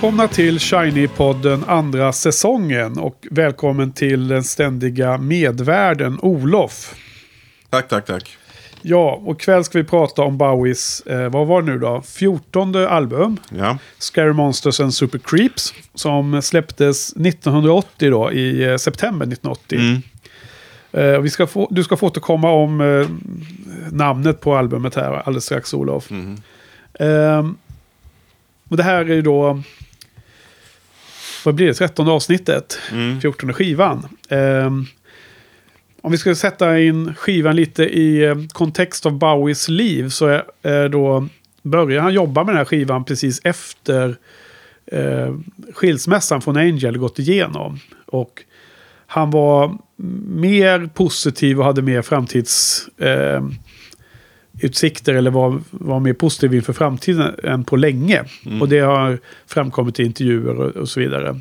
Välkomna till Shiny-podden andra säsongen och välkommen till den ständiga medvärden Olof. Tack, tack, tack. Ja, och kväll ska vi prata om Bowies, eh, vad var det nu då, 14 album. Ja, Scary Monsters and Super Creeps. Som släpptes 1980 då, i eh, september 1980. Mm. Eh, vi ska få, du ska få återkomma om eh, namnet på albumet här alldeles strax Olof. Mm. Ehm, och det här är ju då, vad blir det, 13 avsnittet, Mm. 14 skivan. Ehm, om vi ska sätta in skivan lite i eh, kontext av Bowies liv så är, är då börjar han jobba med den här skivan precis efter eh, skilsmässan från Angel gått igenom. Och han var mer positiv och hade mer framtids... Eh, utsikter eller var, var mer positiv inför framtiden än på länge. Och det har framkommit i intervjuer och, och så vidare.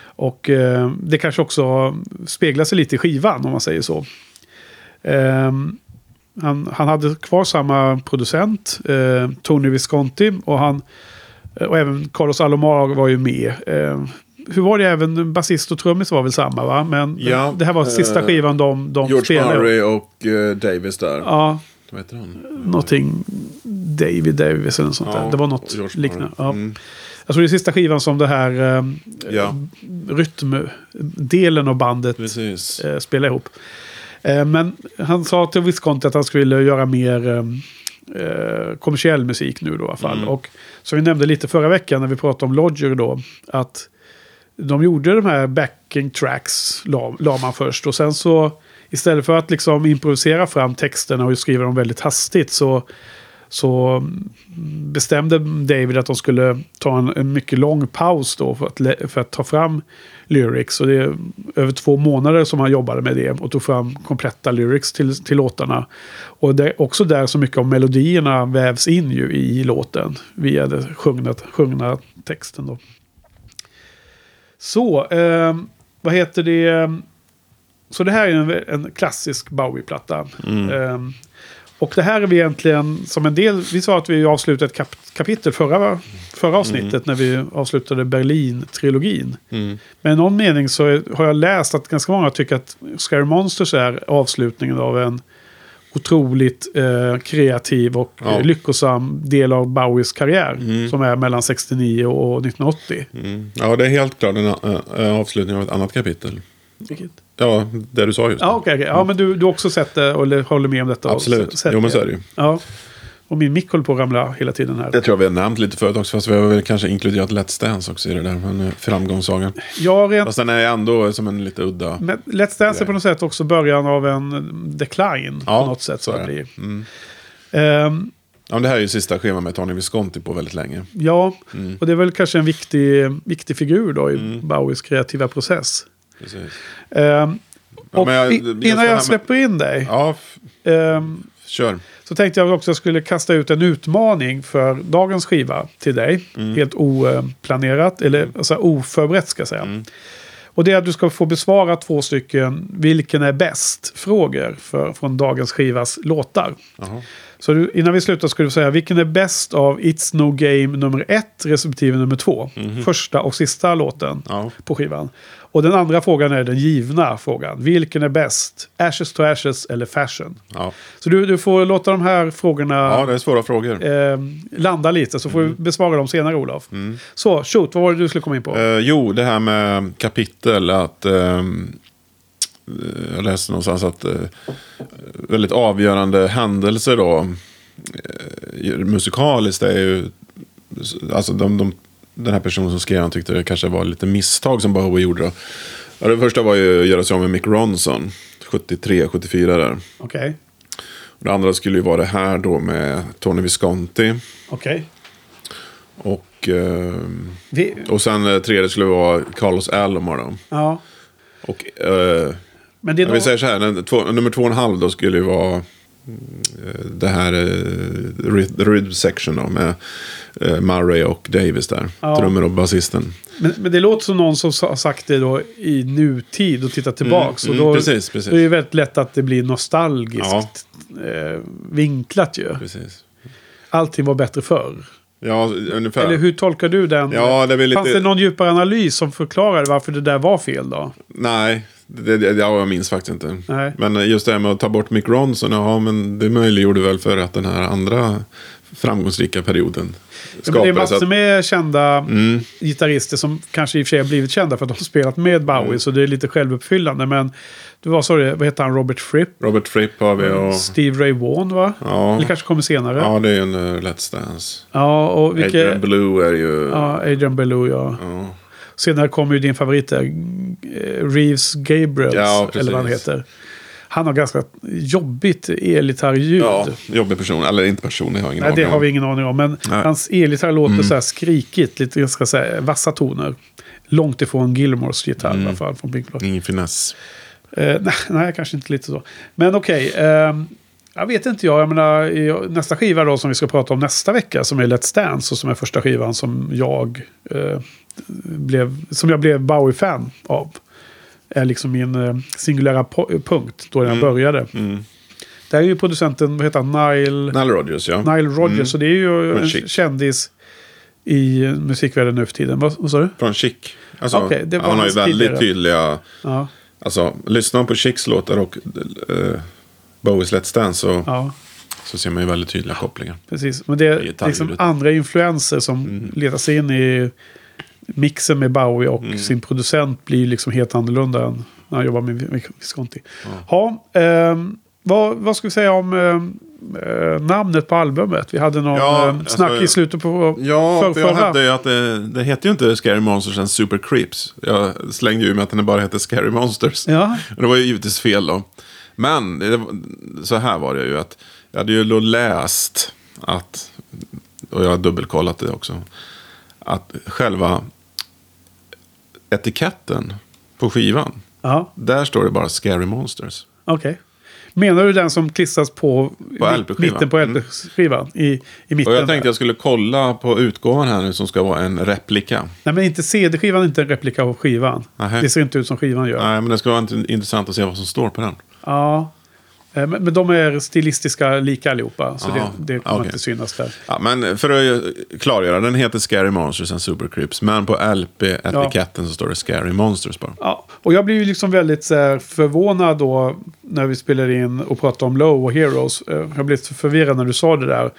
Och eh, det kanske också speglar sig lite i skivan om man säger så. Ehm, han, han hade kvar samma producent, eh, Tony Visconti, och, han, och även Carlos Alomar var ju med. Eh, hur var det även basist och trummis var väl samma va? Men Ja, det här var sista eh, skivan de, de George spelade. Murray och eh, Davis där. Ja, Vad heter han? någonting David Davis eller något sånt Ja, där. Det var något liknande. Ja. Mm. Jag tror det är sista skivan som det här eh, Ja, rytmdelen av bandet precis. eh, spelar ihop. Eh, men han sa till Visconti att han skulle göra mer eh, eh, kommersiell musik nu då i alla fall. Mm. Och som vi nämnde lite förra veckan när vi pratade om Lodger då. Att de gjorde de här backing tracks, la, la man först. Och sen så istället för att liksom improvisera fram texterna och skriva dem väldigt hastigt så så bestämde David att de skulle ta en, en mycket lång paus då för att, för att ta fram lyrics. Och det är över två månader som han jobbade med det och tog fram kompletta lyrics till, till låtarna. Och det är också där så mycket av melodierna vävs in ju i låten via den sjungna, sjungna texten. Då. Så, eh, vad heter det? Så det här är en, en klassisk Bowie-platta. Eh, och det här är vi egentligen som en del, vi sa att vi avslutade ett kap, kapitel förra, förra avsnittet när vi avslutade Berlin-trilogin. Mm. Men i någon mening så är, har jag läst att ganska många tycker att Scary Monsters är avslutningen av en otroligt eh, kreativ och Ja. eh, lyckosam del av Bowies karriär. Som är mellan 69 och 1980. Mm. Ja, det är helt klart en äh, avslutning av ett annat kapitel. Vilket? Ja, det du sa just. Ja, okej. okej. Ja, men du, du har också sett det och håller med om detta? Absolut. Jo, men så är det ju. Ja. Och min mick håller på att ramla hela tiden här. Det tror jag vi har nämnt lite förut också, fast vi har väl kanske inkluderat Let's Dance också i det där. Men eh, framgångssagan. Ja, rent Fast den är ändå som en lite udda. Men Let's Dance är på något sätt också början av en decline. Ja, på något sätt. Så så det blir. Mm. Ehm, Ja, det här är ju sista skivan med Tony Visconti på väldigt länge. Ja, Mm. och det är väl kanske en viktig, viktig figur då i Bowies kreativa process. Precis. Ehm, Ja, och men jag- innan jag med- släpper in dig Ja, ehm, kör. så tänkte jag också att jag skulle kasta ut en utmaning för dagens skiva till dig. Mm. Helt oplanerat, eller alltså oförberett ska jag säga. Mm. Och det är att du ska få besvara två stycken vilken är bäst-frågor från dagens skivas låtar. Jaha. Så du, innan vi slutar ska du säga vilken är bäst av It's No Game nummer ett respektive nummer två. Första och sista låten. Ja. på skivan. Och den andra frågan är den givna frågan. Vilken är bäst? Ashes to Ashes eller Fashion? Ja. Så du, du får låta de här frågorna ja, det är svåra frågor. eh, landa lite så får Mm. du besvara dem senare Olof. Så, shoot, vad var det du skulle komma in på? Eh, jo, det här med kapitel. att eh, Jag läste någonstans att eh, väldigt avgörande händelser då. eh, musikaliskt är ju... Alltså de, de, den här personen som skrev han tyckte det kanske var lite misstag som Bowie gjorde. Då. Ja, det första var ju att göra sig av med Mick Ronson. 73, 74 där. Okej, Och det andra skulle ju vara det här då med Tony Visconti. okej. Och, ehm, Vi- och sen eh, tredje skulle vara Carlos Alomar då. Ja, Och eh, men det är om vi säger så här, den, två, nummer två och en halv då skulle ju vara mm, eh, det här eh, rhythm section då med eh, Murray och Davis där. Ja. Trummor och basisten. Men, men det låter som någon som har sagt det då i nutid och tittat tillbaks. Mm, och då, mm, precis, precis. då är det väldigt lätt att det blir nostalgiskt eh, vinklat ju. Precis. Allting var bättre förr. Ja, ungefär. Eller hur tolkar du den? Ja, det väl Fanns lite- det någon djupare analys som förklarade varför det där var fel då? Nej, det, det, ja, jag minns faktiskt inte. Nej. Men just det här med att ta bort Mick Ronson, ja men det möjliggjorde väl för att den här andra framgångsrika perioden Ja, men det är massor att- med kända Mm. gitarrister som kanske i och för sig har blivit kända för att de har spelat med Bowie. Mm. Så det är lite självuppfyllande. Men du var det, vad heter han, Robert Fripp? Robert Fripp har vi och... Steve Ray Vaughan va? Ja. Eller kanske kommer senare. Ja, Ja, det är en uh, Let's Dance. och vilka... Adrian Blue är ju... Ja, Adrian Bellew ja. Ja. Senare kommer ju din favorit där, eh, Reeves Gabriels, Ja, eller vad han heter. Han har ganska jobbigt elgitarrljud. Ja, jobbig person. Eller inte person, det har ingen Nej, det aning har om. vi ingen aning om. Men Nej. Mm. hans elgitarr låter så här skrikigt, lite ganska så här vassa toner. Långt ifrån Gilmores gitarr Mm. i alla fall. Från Pink Floyd. Ingen finess. Eh, nej, nej, kanske inte lite så. Men okej. ehm, jag vet inte jag. Jag menar, nästa skiva då som vi ska prata om nästa vecka. Som är Let's Dance. Och som är första skivan som jag, eh, blev, som jag blev Bowie-fan av. Är liksom min eh, singulära punkt då jag började. Mm. Där är ju producenten, vad heter han, Nile... Nile Rodgers, ja. Nile Rodgers. Så det är ju Från en Chic. kändis i musikvärlden nu för tiden. Vad, vad sa du? Från Chic. Alltså, det var han har ju väldigt tidigare. tydliga... Ja, Alltså, lyssnar man på Chics låtar och uh, Bowies Let's Dance så, ja så ser man ju väldigt tydliga kopplingar. precis. Men det är liksom andra influenser som Mm. letar sig in i mixen med Bowie och Mm. sin producent blir liksom helt annorlunda än när han jobbar med Visconti. Ja, ehm, vad, vad ska vi säga om ehm, eh, namnet på albumet? Vi hade någon Ja, ehm, snack alltså- i slutet på Ja, för, för jag förra. ju att det, det heter ju inte Scary Monsters and Super Creeps. Jag slängde ju med att den bara heter Scary Monsters. Ja, Och det var ju givetvis fel då. Men det, så här var det ju att jag hade ju då läst att, och jag har dubbelkollat det också, att själva etiketten på skivan, ja där står det bara Scary Monsters. okej. Menar du den som klistras på, På LP-skivan? mitten på LP-skivan? I, I mitten Och jag där? tänkte jag skulle kolla på utgåvan här nu som ska vara en replika. Nej, men inte CD-skivan, inte en replika av skivan. Nähä. Det ser inte ut som skivan gör. Nej, men det ska vara int- intressant att se vad som står på den. Ja. Eh, Men, men de är stilistiska lika allihopa. Så Aha, det, det kommer okej. inte synas där. Ja, men för att klargöra, den heter Scary Monsters and Super Creeps. Men på LP-etiketten så står det Scary Monsters bara. Ja. Och jag ju liksom väldigt här, förvånad då när vi spelar in och pratar om Low och Heroes. Eh, Jag blev förvirrad när du sa det där.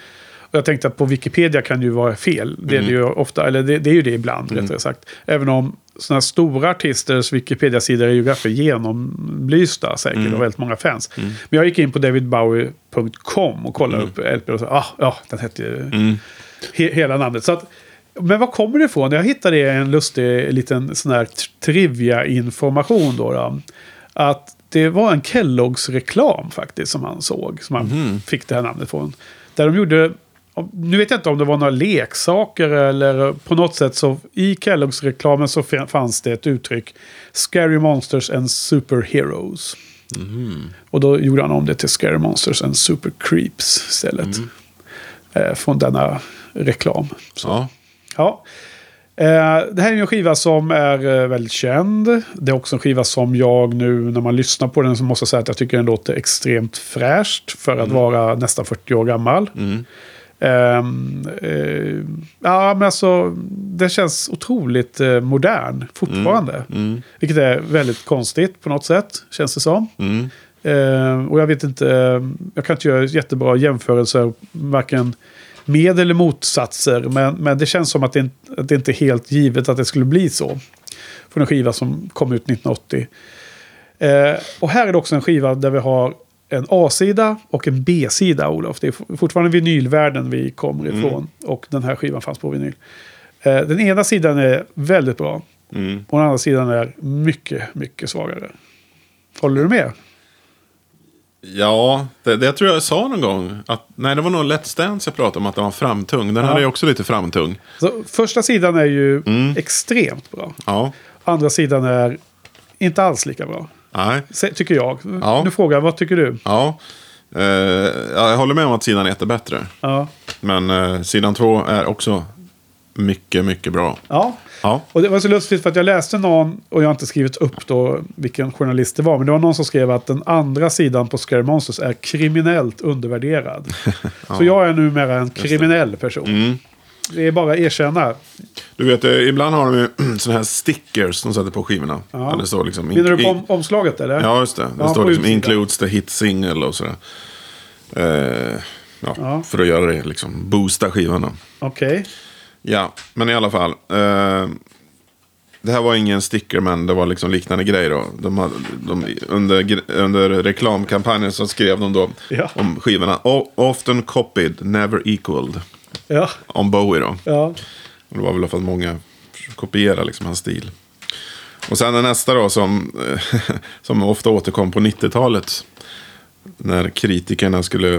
Och jag tänkte att på Wikipedia kan det ju vara fel. Det är det ju ofta, eller det, det är ju det ibland rättare sagt. Även om sådana här stora artisters Wikipedia-sidor är ju ganska genomlysta säkert och väldigt många fans. Men jag gick in på davidbowie.com och kollade upp LP och sa, ah, ja, den hette ju he, hela namnet. Så att, men var kommer det ifrån? Jag hittade en lustig liten sån här trivia-information då, då. Att det var en Kelloggs reklam faktiskt som han såg. Som han fick det här namnet från. Där de gjorde nu vet jag inte om det var några leksaker eller på något sätt så i Kelloggs reklamen så fanns det ett uttryck. Scary Monsters and Superheroes. Och då gjorde han om det till Scary Monsters and Super Creeps istället. Eh, från denna reklam. Ja. Ja. Eh, det här är en skiva som är eh, väldigt känd. Det är också en skiva som jag nu när man lyssnar på den så måste jag säga att jag tycker den låter extremt fräscht för att vara nästan 40 år gammal. Ehm, eh, ja, men alltså, det känns otroligt eh, modern fortfarande. Vilket är väldigt konstigt på något sätt, känns det som. Mm. Eh, och jag vet inte, eh, jag kan inte göra jättebra jämförelser, varken med eller motsatser. Men, men det känns som att det, inte- att det inte är helt givet att det skulle bli så. Från en skiva som kom ut 1980. Eh, och här är det också en skiva där vi har en A-sida och en B-sida, Olof. Det är fortfarande vinylvärlden vi kommer ifrån. Och den här skivan fanns på vinyl. Eh, den ena sidan är väldigt bra. Mm. Och den andra sidan är mycket, mycket svagare. Håller du med? Ja, det, det tror jag jag sa någon gång. Att, nej, det var nog Let's Dance jag pratade om, att den var framtung. Den hade ju också lite framtung. Så första sidan är ju extremt bra. Ja, Andra sidan är inte alls lika bra. Nej, Tycker jag. Ja. Nu frågar vad tycker du? ja. Ja, jag håller med om att sidan ett är bättre. Ja. Men eh, sidan två är också mycket, mycket bra. ja. Ja, Och det var så lustigt för att jag läste någon, och jag har inte skrivit upp då vilken journalist det var, men det var någon som skrev att den andra sidan på Scary Monsters är kriminellt undervärderad. Så jag är numera en kriminell person. Mm. Det är bara att erkänna. du vet, eh, ibland har de ju sådana här stickers de sätter på skivorna. Ja. Det står liksom... Menar du på om, omslaget eller? Ja, just det. Det Ja, står liksom utsidan. includes the hit single och sådär. Eh, ja, Ja. För att göra det, liksom boosta skivorna. Okej. Ja, men i alla fall. Eh, det här var ingen sticker, men det var liksom liknande grejer. Då. De hade, de, under, under reklamkampanjen så skrev de då Ja. om skivorna. "O- Often copied, never equaled. Ja. Om Bowie då. Ja. Och det var väl för att många kopierade liksom hans stil. Och sen den nästa då som, som ofta återkom på 90-talet. När kritikerna skulle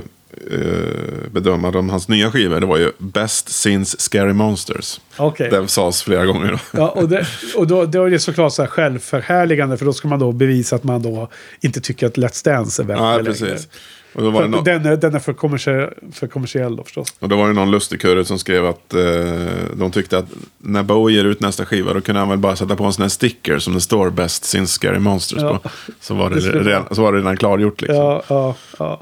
eh, bedöma de, hans nya skivor. Det var ju Best Since Scary Monsters. Okej. Det sades flera gånger. Då. Ja, och, det, och då, då är det såklart så här självförhärligande för då ska man då bevisa att man då inte tycker att Let's Dance är bättre Ja, längre. Och då, var För no- den, är, den är för kommersiell, för kommersiell då förstås. och då var det någon lustigkurre som skrev att eh, de tyckte att när Bowie ger ut nästa skiva då kunde han väl bara sätta på en sån här sticker som det står Best Since Scary Monsters Ja. på. Så var det, Det redan, så var det redan klargjort liksom. Ja, ja, ja.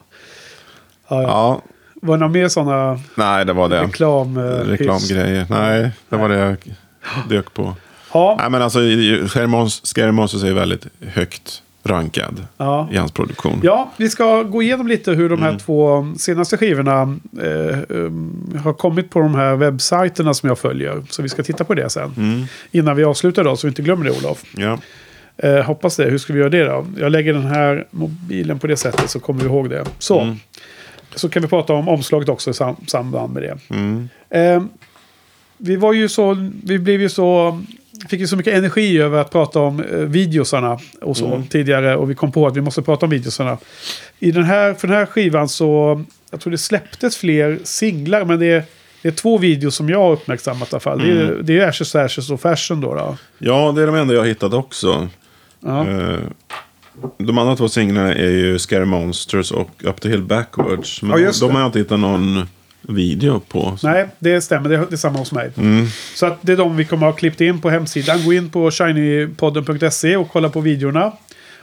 ja, ja. Var det några mer sådana Nej, det var det. reklam... eh? Reklamgrejer. Nej, det var det jag dök på. Ja, Nej, men alltså Scary Monsters, är väldigt högt rankad Ja. i hans produktion. ja, vi ska gå igenom lite hur de här Mm. två senaste skivorna eh, um, har kommit på de här webbsajterna som jag följer. Så vi ska titta på det sen. Mm. Innan vi avslutar då, så vi inte glömmer det Olof. Ja. Eh, hoppas det. Hur ska vi göra det då? Jag lägger den här mobilen på det sättet så kommer vi ihåg det. Så. Mm. Så kan vi prata om omslaget också i sam samband med det. Mm. Eh, vi var ju så, vi blev ju så, fick ju så mycket energi över att prata om eh, videosarna och så Mm. tidigare. Och vi kom på att vi måste prata om videosarna. I den här, för den här skivan så, jag tror det släpptes fler singlar, men det är, det är två videos som jag har uppmärksammat i alla fall. Det, Mm. är, det är Ashes, Ashes och Fashion då. då. ja, det är de enda jag har hittat också. Ja. Eh, De andra två singlarna är ju Scary Monsters och Up the Hill Backwards. Men Ja, de det. har jag inte hittat någon video på. Nej, det stämmer. Det är, det är samma hos mig. Så att det är de vi kommer att ha klippt in på hemsidan. Gå in på shinypodden.se och kolla på videorna.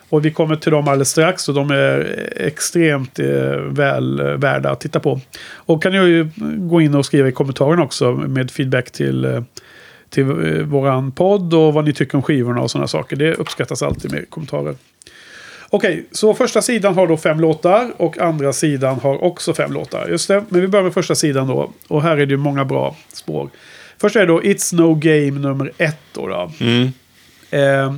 Och vi kommer till dem alldeles strax och de är extremt eh, väl eh, värda att titta på. Och kan ju gå in och skriva i kommentarerna också med feedback till, eh, till eh, våran podd och vad ni tycker om skivorna och sådana saker. Det uppskattas alltid med kommentarer. Okej, så första sidan har då fem låtar och andra sidan har också fem låtar. Just det, men vi börjar med första sidan då. Och här är det ju många bra spår. Först är det då It's No Game nummer ett. Då, då. Mm. Eh,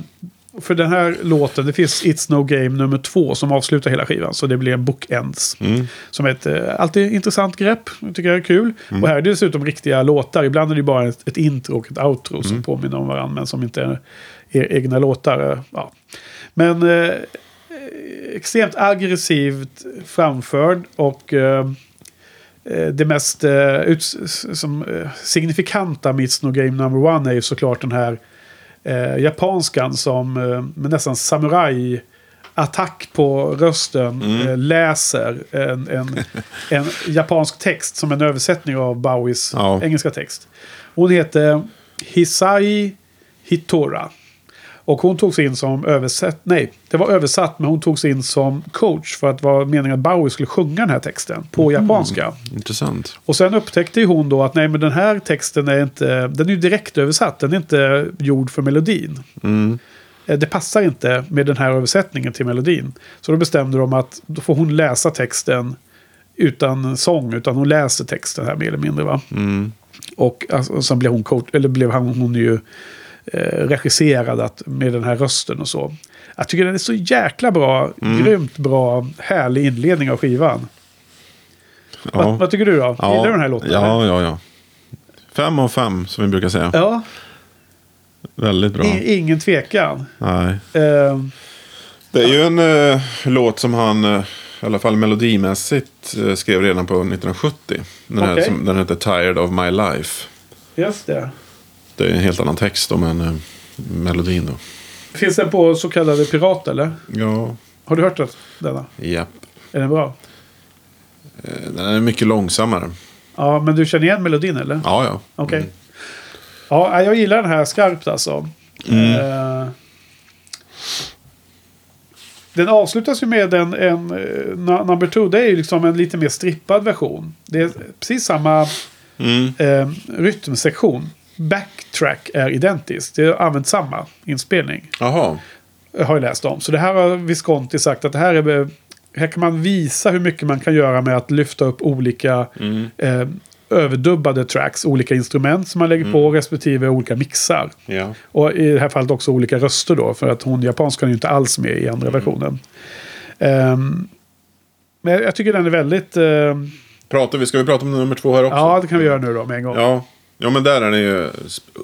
för den här låten, det finns It's No Game nummer två som avslutar hela skivan. Så det blir en bookends. Mm. Som är ett eh, alltid intressant grepp. Jag tycker jag är kul. Och här är det dessutom riktiga låtar. Ibland är det bara ett, ett intro och ett outro som påminner om varandra. Men som inte är, är egna låtar. eh, Ja. Men eh, extremt aggressivt framförd. Och eh, eh, det mest eh, ut, som, eh, signifikanta med It's No Game Number One är ju såklart den här eh, japanskan som eh, med nästan samurai attack på rösten Mm. eh, läser en, en, en japansk text som en översättning av Bowies Ja. engelska text. Hon heter Hisai Hitora. Och hon togs in som översatt, nej, det var översatt men hon togs in som coach för att det var meningen att Bowie skulle sjunga den här texten på japanska. Intressant. Och sen upptäckte hon då att nej men den här texten är inte, den är ju direkt översatt, den är inte gjord för melodin. Mm. Eh, Det passar inte med den här översättningen till melodin. Så då bestämde de att då får hon läsa texten utan sång, utan hon läser texten här mer eller mindre. Va? Mm. Och, alltså, och sen blev hon, coach, eller blev han, hon ju regisserad att, med den här rösten och så. Jag tycker den är så jäkla bra, Mm. grymt bra, härlig inledning av skivan. Ja. Vad, vad tycker du då? Gillar du den här låten? Ja, ja, ja. Fem av fem, som vi brukar säga. ja Väldigt bra. i, ingen tvekan. Nej. Eh, Det är ju en eh, låt som han, eh, i alla fall melodimässigt, eh, skrev redan på 1970. Den, här, Okej. som, den heter Tired of My Life. just det. Det är en helt annan text då, men eh, melodin då. Finns den på så kallade pirat eller? Ja, Har du hört det- denna? japp. Är den bra? Eh, Den är mycket långsammare. Ja, men du känner igen melodin eller? Ja, ja. Okej. Ja, nej, jag gillar den här skarpt alltså. Eh, den avslutas ju med en, en eh, na- number two. Det är ju liksom en lite mer strippad version. Det är precis samma Mm. eh, rytmsektion. Backtrack är identiskt. Det har använt samma inspelning. Jaha. Har jag läst om. Så det här har Visconti sagt att det här är... Här kan man visa hur mycket man kan göra med att lyfta upp olika eh, överdubbade tracks. Olika instrument som man lägger på respektive olika mixar. Ja. Och i det här fallet också olika röster då. För att hon japanskan är ju inte alls med i andra versionen. Ehm, men jag tycker den är väldigt... ehm, Pratar vi, ska vi prata om nummer två här också? ja, det kan vi göra nu då med en gång. Ja, ja men där är det ju,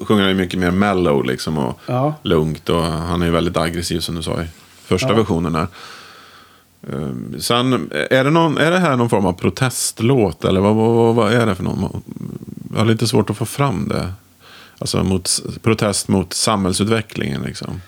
sjunger han ju mycket mer mellow liksom och Ja. lugnt. Och han är ju väldigt aggressiv som du sa i första Ja. versionen där. Ehm, Sen, är det, någon, är det här någon form av protestlåt? Eller vad, vad, vad är det för någon? Jag har lite svårt att få fram det. Alltså mot, protest mot samhällsutvecklingen liksom.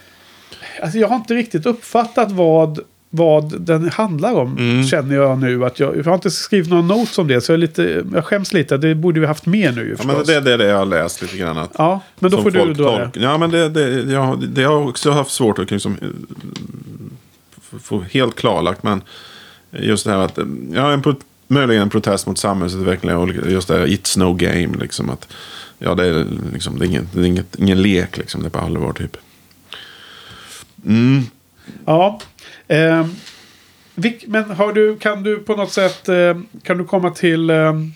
Alltså, jag har inte riktigt uppfattat vad, vad den handlar om. Mm. Känner jag nu. Att jag, jag har inte skrivit några notes om det. Så jag, är lite, jag skäms lite. Det borde vi haft med nu ju Ja, förstås. men det, det är det jag har läst lite grann. Att, Ja, men då får du dra det. Ja, men det, det, jag, det har jag också haft svårt att liksom, eh, få helt klarlagt. Men just det här att, eh, ja, en, möjligen en protest mot samhällsutvecklingen och just det här, it's no game. Liksom, att, ja, det är, liksom, det är, ingen, det är inget, ingen lek, liksom, det är på allvar typ. Mm. Ja. Ehm, vilk, men har du, kan du på något sätt eh, kan du komma till ehm,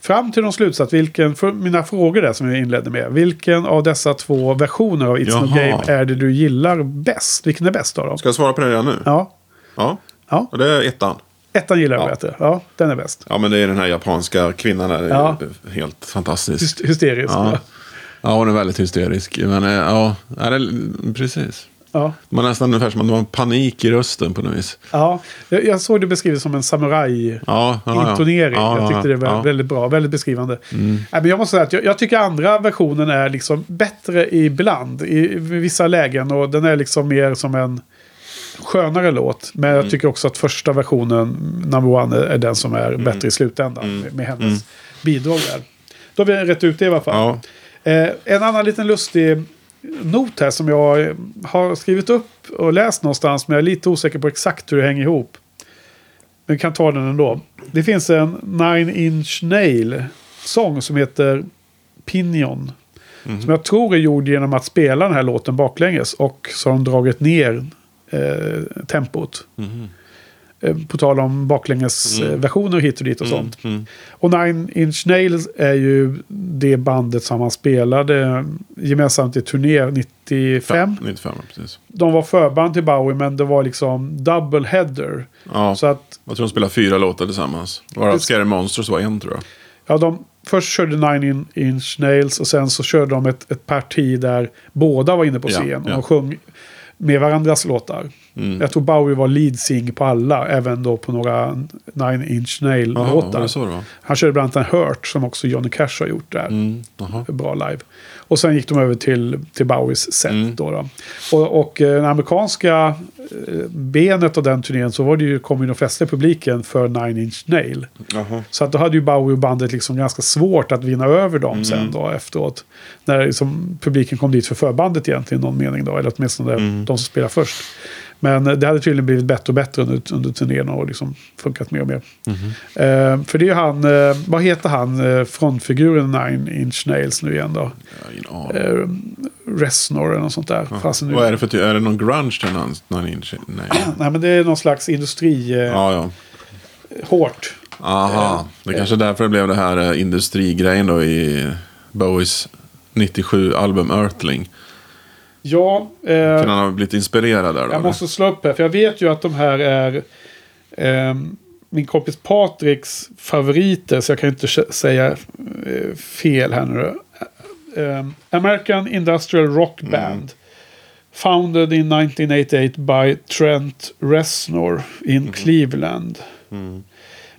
fram till någon slutsats? Vilken, för mina frågor där som jag inledde med. Vilken av dessa två versioner av It's No Jaha. Game är det du gillar bäst? Vilken är bäst av dem? Ska jag svara på det redan nu? Ja. Ja. Ja, Och det är ettan. ettan gillar jag Ja. bättre. Ja, den är bäst. Ja, men det är den här japanska kvinnan där. Är Ja. Helt fantastisk. Hyst- Hysterisk. Ja. Ja. hon är väldigt hysterisk. Men eh, ja, ja det, precis. Ja. Man är nästan ungefär som att man har panik i rösten på något vis. Ja. Jag, jag såg det beskrivet som en samuraj. Ja, ja, ja. Jag tyckte det var. Mm. väldigt bra. Väldigt beskrivande. Nej, men jag måste säga att jag, jag tycker andra versionen är liksom bättre ibland. I, vissa lägen. Och den är liksom mer som en skönare låt. Men Mm. jag tycker också att första versionen, number one, är, den som är bättre i slutändan. Mm. Med, med hennes bidrag där. Då har vi rätt ut det i alla fall. Eh, en annan liten lustig not här som jag har skrivit upp och läst någonstans. Men jag är lite osäker på exakt hur det hänger ihop. Men vi kan ta den ändå. Det finns en Nine Inch Nail sång som heter Pinion. Som jag tror är gjord genom att spela den här låten baklänges. Och så har de dragit ner eh, tempot. Eh, På tal om baklängesversioner hit och dit och sånt. Och Nine Inch Nails är ju det bandet som han spelade gemensamt i turné 95. 95, precis. De var förband till Bowie men det var liksom double header. Ja, Så att jag tror de spelade fyra låtar tillsammans. Varav Scary Monsters var en tror jag. ja, de först körde Nine In- Inch Nails och sen så körde de ett, ett parti där båda var inne på Ja, scen. Och ja. de sjöng med varandras låtar. Jag tror Bowie var lead sing på alla, även då på några Nine Inch Nail-låtar. det det? Han körde bland annat en Hurt som också Johnny Cash har gjort där. Mm. Bra live. Och sen gick de över till, till Bowies set. Mm. Då då. Och, och eh, den amerikanska eh, benet av den turnén så var det ju, kom ju de flesta i publiken för Nine Inch Nail. Jaha. Så att då hade ju Bowie och bandet liksom ganska svårt att vinna över dem sen då efteråt. När liksom publiken kom dit för förbandet egentligen i någon mening då. Eller åtminstone de som spelar först. Men eh, det hade tydligen blivit bättre och bättre under, under turnén och liksom funkat mer och mer. Eh, för det är ju han, eh, vad heter han, eh, frontfiguren Nine Inch Nails nu igen då? Aning. Eh, Resnor eller något sånt där. Fasen nu. Vad är det för ty- Är det någon grunge till någon, någon inch? Nej. Nej men det är någon slags industri, eh, Ja, ja. hårt. Aha. Det är kanske därför det blev det här eh, industrigrejen då i Bowies 97-album Earthling. Ja, eh, Kan han ha blivit inspirerad där då? Jag måste slå upp här, för jag vet ju att de här är ehm, min kompis Patriks favoriter, så jag kan inte sh- säga eh, fel här nu. Ehm, American Industrial Rock Band. Founded in 1988 by Trent Reznor in Cleveland.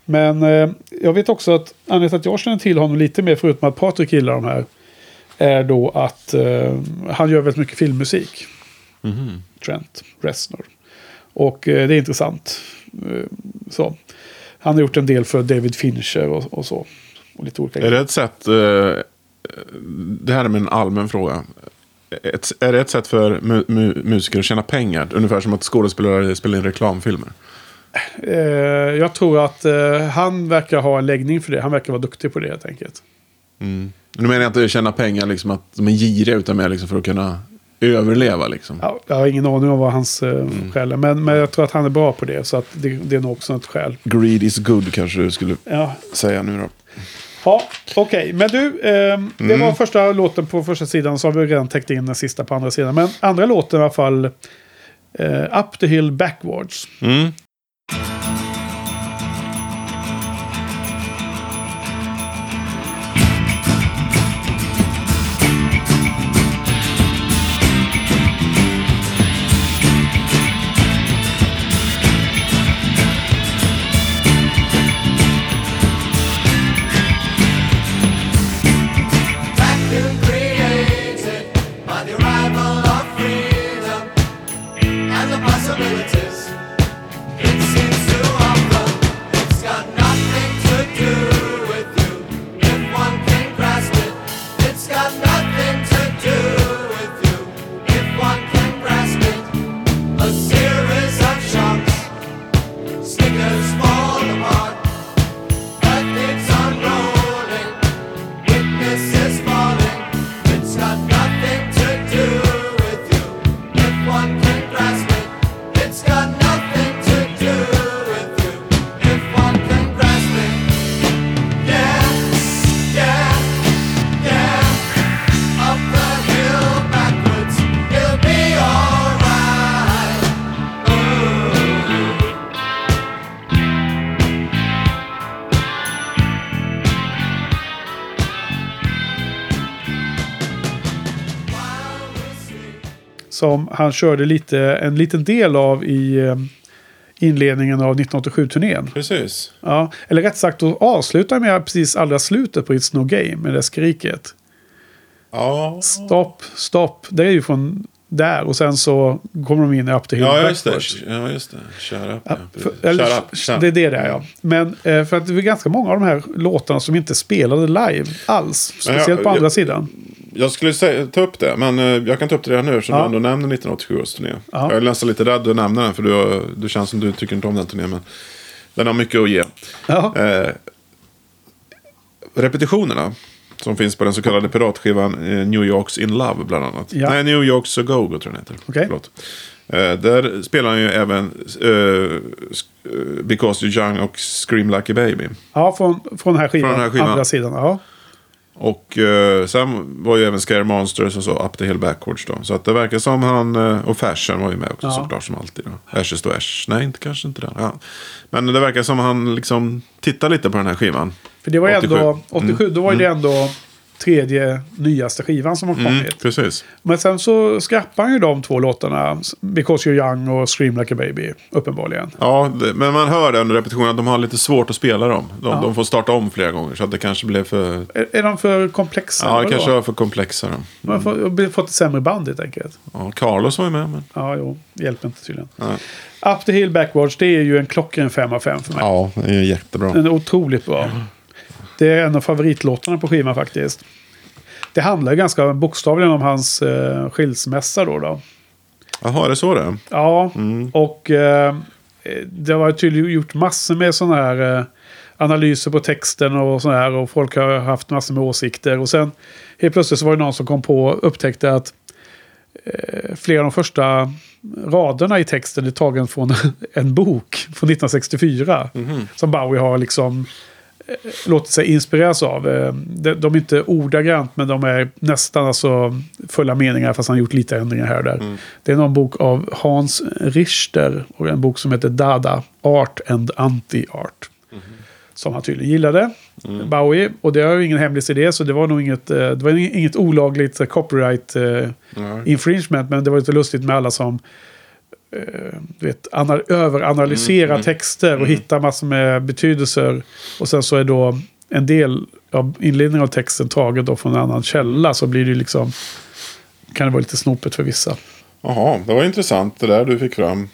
Men eh, jag vet också att anledningen till att jag känner till honom lite mer, förutom att Patrik gillar de här, är då att eh, han gör väldigt mycket filmmusik. Trent Reznor. Och eh, det är intressant. Eh, så. Han har gjort en del för David Fincher och, och så. Och lite olika Är det ett sätt... Eh, det här är en allmän fråga. Ett, är det ett sätt för mu, mu, musiker att tjäna pengar? Ungefär som att skådespelare spelar in reklamfilmer. Eh, jag tror att eh, han verkar ha en läggning för det. Han verkar vara duktig på det helt enkelt. Nu menar jag inte att tjäna pengar, liksom att de är giriga, utan mer liksom för att kunna överleva. Liksom. Ja, jag har ingen aning om vad hans eh, skäl är. Men, men jag tror att han är bra på det. Så att det, det är nog också ett skäl. Greed is good kanske du skulle Ja, säga nu då. Ja, okej. Men du, ehm, det Mm. var första låten på första sidan. Så har vi redan täckt in den sista på andra sidan. Men andra låten i alla fall. eh, Up the hill backwards. Mm. Som han körde lite, en liten del av i eh, inledningen av 1987-turnén. Precis. Ja, eller rätt sagt, då avslutar med precis allra slutet på It's No Game med det skriket. Ja, Stopp, stopp. Det är ju från där och sen så kommer de in i Up the Hill ja just det. Ja, just det. Shut up. Ja, för, eller, Shut up. Shut Det är det där ja. Men eh, för att det är ganska många av de här låtarna som inte spelade live alls. Speciellt jag- på andra jag- sidan. Jag skulle säga, ta upp det, men eh, jag kan ta upp det redan nu eftersom Ja. du ändå nämner 1987 års turné. Ja. Jag är nästan lite rädd att nämna den, för du, du känns som du tycker inte om den turnén. Men den har mycket att ge. Ja. Eh, repetitionerna som finns på den så kallade piratskivan eh, New Yorks In Love bland annat. Ja. Nej, New Yorks A Go-Go tror jag den heter. Okej. Förlåt. Eh, där spelar han ju även eh, eh, Because You're Young och Scream Like a Baby. Ja, från, från här skivan. Från den här skivan. Andra sidan. Ja. Och eh, sen var ju även Scare Monsters och så Up the Hill Backwards då. Så att det verkar som han, eh, och Fashion var ju med också Ja. såklart som alltid. Då. Ashes to Ash, nej inte kanske inte det. Ja. Men det verkar som han liksom tittar lite på den här skivan. För det var ju 87. ändå, 87, då var det ändå tredje nyaste skivan som har Mm, kommit. precis. Men sen så skrappar han ju de två låtarna. Because You're Young och Scream Like a Baby. Uppenbarligen. Ja, det, men man hör det under repetitionen att de har lite svårt att spela dem. De, Ja. de får starta om flera gånger. Så att det kanske blev för... Är, är de för komplexa? Ja, det kanske var för komplexa. Då. Man har fått- fått ett sämre band helt enkelt. Ja, Carlos var ju med. Men... Ja, jo. Hjälper inte tydligen. Nej. Up the Hill Backwards, det är ju en klockren 5 av 5 för mig. Ja, det är jättebra. Den är otroligt bra. Det är en av favoritlåtarna på skivan faktiskt. Det handlar ju ganska bokstavligen om hans eh, skilsmässa då. då. Jaha, är det så det? Ja, och eh, det har tydligen gjort massor med sådana här eh, analyser på texten och sådär. här. Och folk har haft massor med åsikter. Och sen helt plötsligt så var det någon som kom på och upptäckte att eh, flera av de första raderna i texten är tagen från en bok från 1964. Som Bowie har liksom låtit sig inspireras av. Eh, de, är inte ordagrant men de är nästan alltså fulla meningar fast han har gjort lite ändringar här och där. Det är någon bok av Hans Richter och en bok som heter Dada, Art and Anti-Art. Som han tydligen gillade, Bowie. Och det har ju ingen hemlis i det, så det var nog inget, eh, det var inget olagligt eh, copyright infringement. Men det var lite lustigt med alla som du vet, ana- överanalysera texter och hitta massor med betydelser. Och sen så är då en del av inledningen av texten tagen då från en annan källa. Så blir det ju liksom, kan det vara lite snopet för vissa. Jaha, det var intressant det där du fick fram.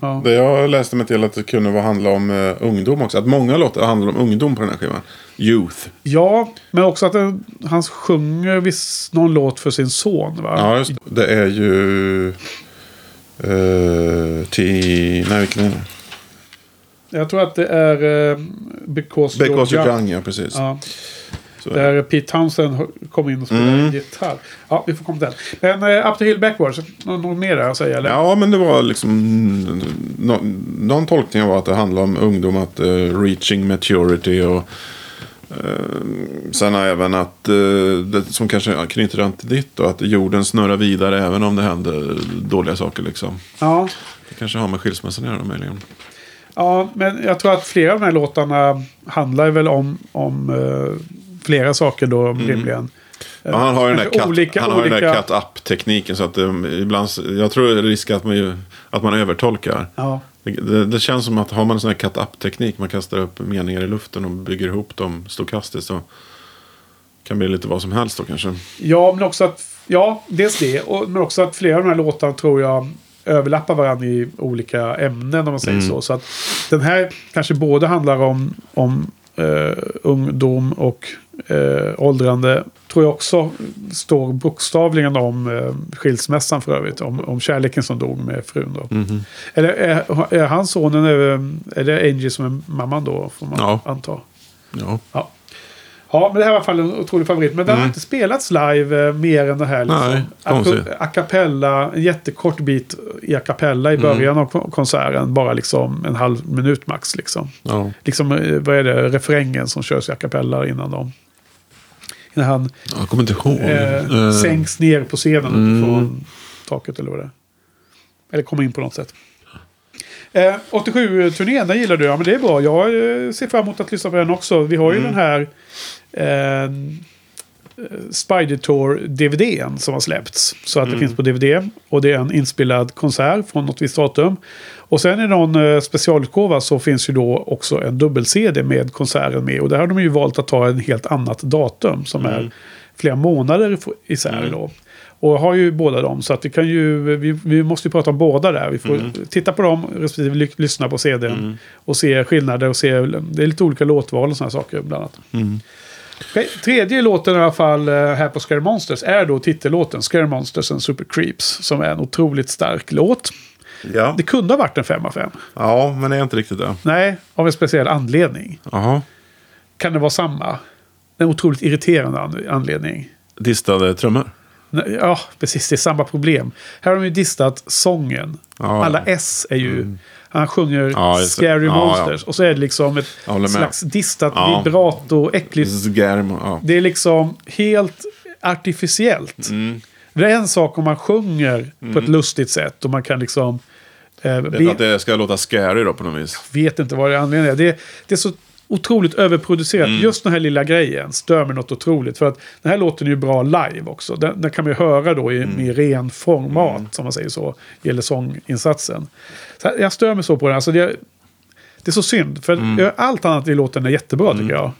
Ja. Det jag läste mig till att det kunde vara handla om eh, ungdom också. Att många låtar handlar om ungdom på den här skivan. Youth. Ja, men också att den, han sjunger viss, någon låt för sin son. Va? Ja, just det. Det är ju... Uh, till... Nej, vilken är det? Jag tror att det är uh, Because, Because You're Young. Ja precis. Ja, där Pete Townsend kom in och spelade Mm. gitarr. Ja, vi får komma till den. Men uh, Up the Hill Backwards, något, något mer att säga? Eller? Ja, men det var liksom... Nå, någon tolkning var att det handlar om ungdom, att eh, reaching maturity och... eh, sen även att, uh, det som kanske knyter an till ditt då, att jorden snurrar vidare även om det händer dåliga saker liksom. Ja. Det kanske har med skilsmässan att göra möjligen. ja, men jag tror att flera av de här låtarna handlar väl om, om uh, flera saker då rimligen. Ja, han har ju den där cut, olika- han har ju den där olika- cut-up-tekniken. Så att um, ibland, jag tror det är risk att man, att man övertolkar. Ja. Det, det, det känns som att har man en sån här cut-up-teknik, man kastar upp meningar i luften och bygger ihop dem stokastiskt. Så kan det bli lite vad som helst då kanske. Ja, men också att... Ja, dels det. Och, men också att flera av de här låtarna tror jag överlappar varandra i olika ämnen om man säger så. Så att den här kanske både handlar om, om eh, ungdom och eh, åldrande. Tror jag också står bokstavligen om eh, skilsmässan för övrigt. Om, om kärleken som dog med frun då. Eller är, är han sonen, är, är det Angie som är mamman då? Får man Ja. anta. Ja. Ja. Ja, men det här var i alla fall en otrolig favorit. Men den har inte spelats live eh, mer än det här. Liksom. Nej, a, cappella, en jättekort bit i a cappella i början av kon- konserten. Bara liksom en halv minut max. Liksom. Ja. Liksom, eh, vad är det, refrängen som körs i a cappella innan de... Innan han Jag kommer inte ihåg. eh, Eh, sänks ner på scenen Mm. från taket eller vad det är. Eller kommer in på något sätt. Eh, 87-turnén, den gillar du. Ja, men det är bra. Jag eh, ser fram emot att lyssna på den också. Vi har ju Mm. den här eh, Spider Tour-DVDn som har släppts. Så att det Mm. finns på DVD. Och det är en inspelad konsert från något visst datum. Och sen i någon eh, specialutgåva så finns ju då också en dubbel-CD med konserten med. Och där har de ju valt att ta en helt annat datum som Mm. är flera månader isär då. Och har ju båda dem. Så att vi kan ju, vi, vi måste ju prata om båda där. Vi får titta på dem respektive ly- lyssna på CDn. Och se skillnader och se, det är lite olika låtval och sådana saker bland annat. Tredje låten i alla fall eh, här på Scare Monsters är då titellåten Scare Monsters and Super Creeps. Som är en otroligt stark låt. ja. Det kunde ha varit en 5 av 5. ja, men det är inte riktigt det. Nej, av en speciell anledning. Jaha. Kan det vara samma? En otroligt irriterande an- anledning. Distade trummor. Ja, precis. Det är samma problem. Här har de ju distat sången. Ja. Alla S är ju... Han sjunger Ja. Scary Ja, Monsters. Och så är det liksom ett Jag slags distat Ja. vibrato, äckligt. Ja. Det är liksom helt artificiellt. Mm. Det är en sak om man sjunger på ett lustigt sätt och man kan liksom... Eh, Vet att det ska låta scary då på något vis. vet inte vad det är anledningen är. Det, det är så otroligt överproducerat. Mm. Just den här lilla grejen stör mig något otroligt. För att den här låten är ju bra live också. Den, den kan man ju höra då i, Mm. ren format, som man säger så. Gäller sånginsatsen. Här, jag stör mig så på den. Alltså det, det är så synd. För Mm. allt annat i låten är jättebra tycker jag.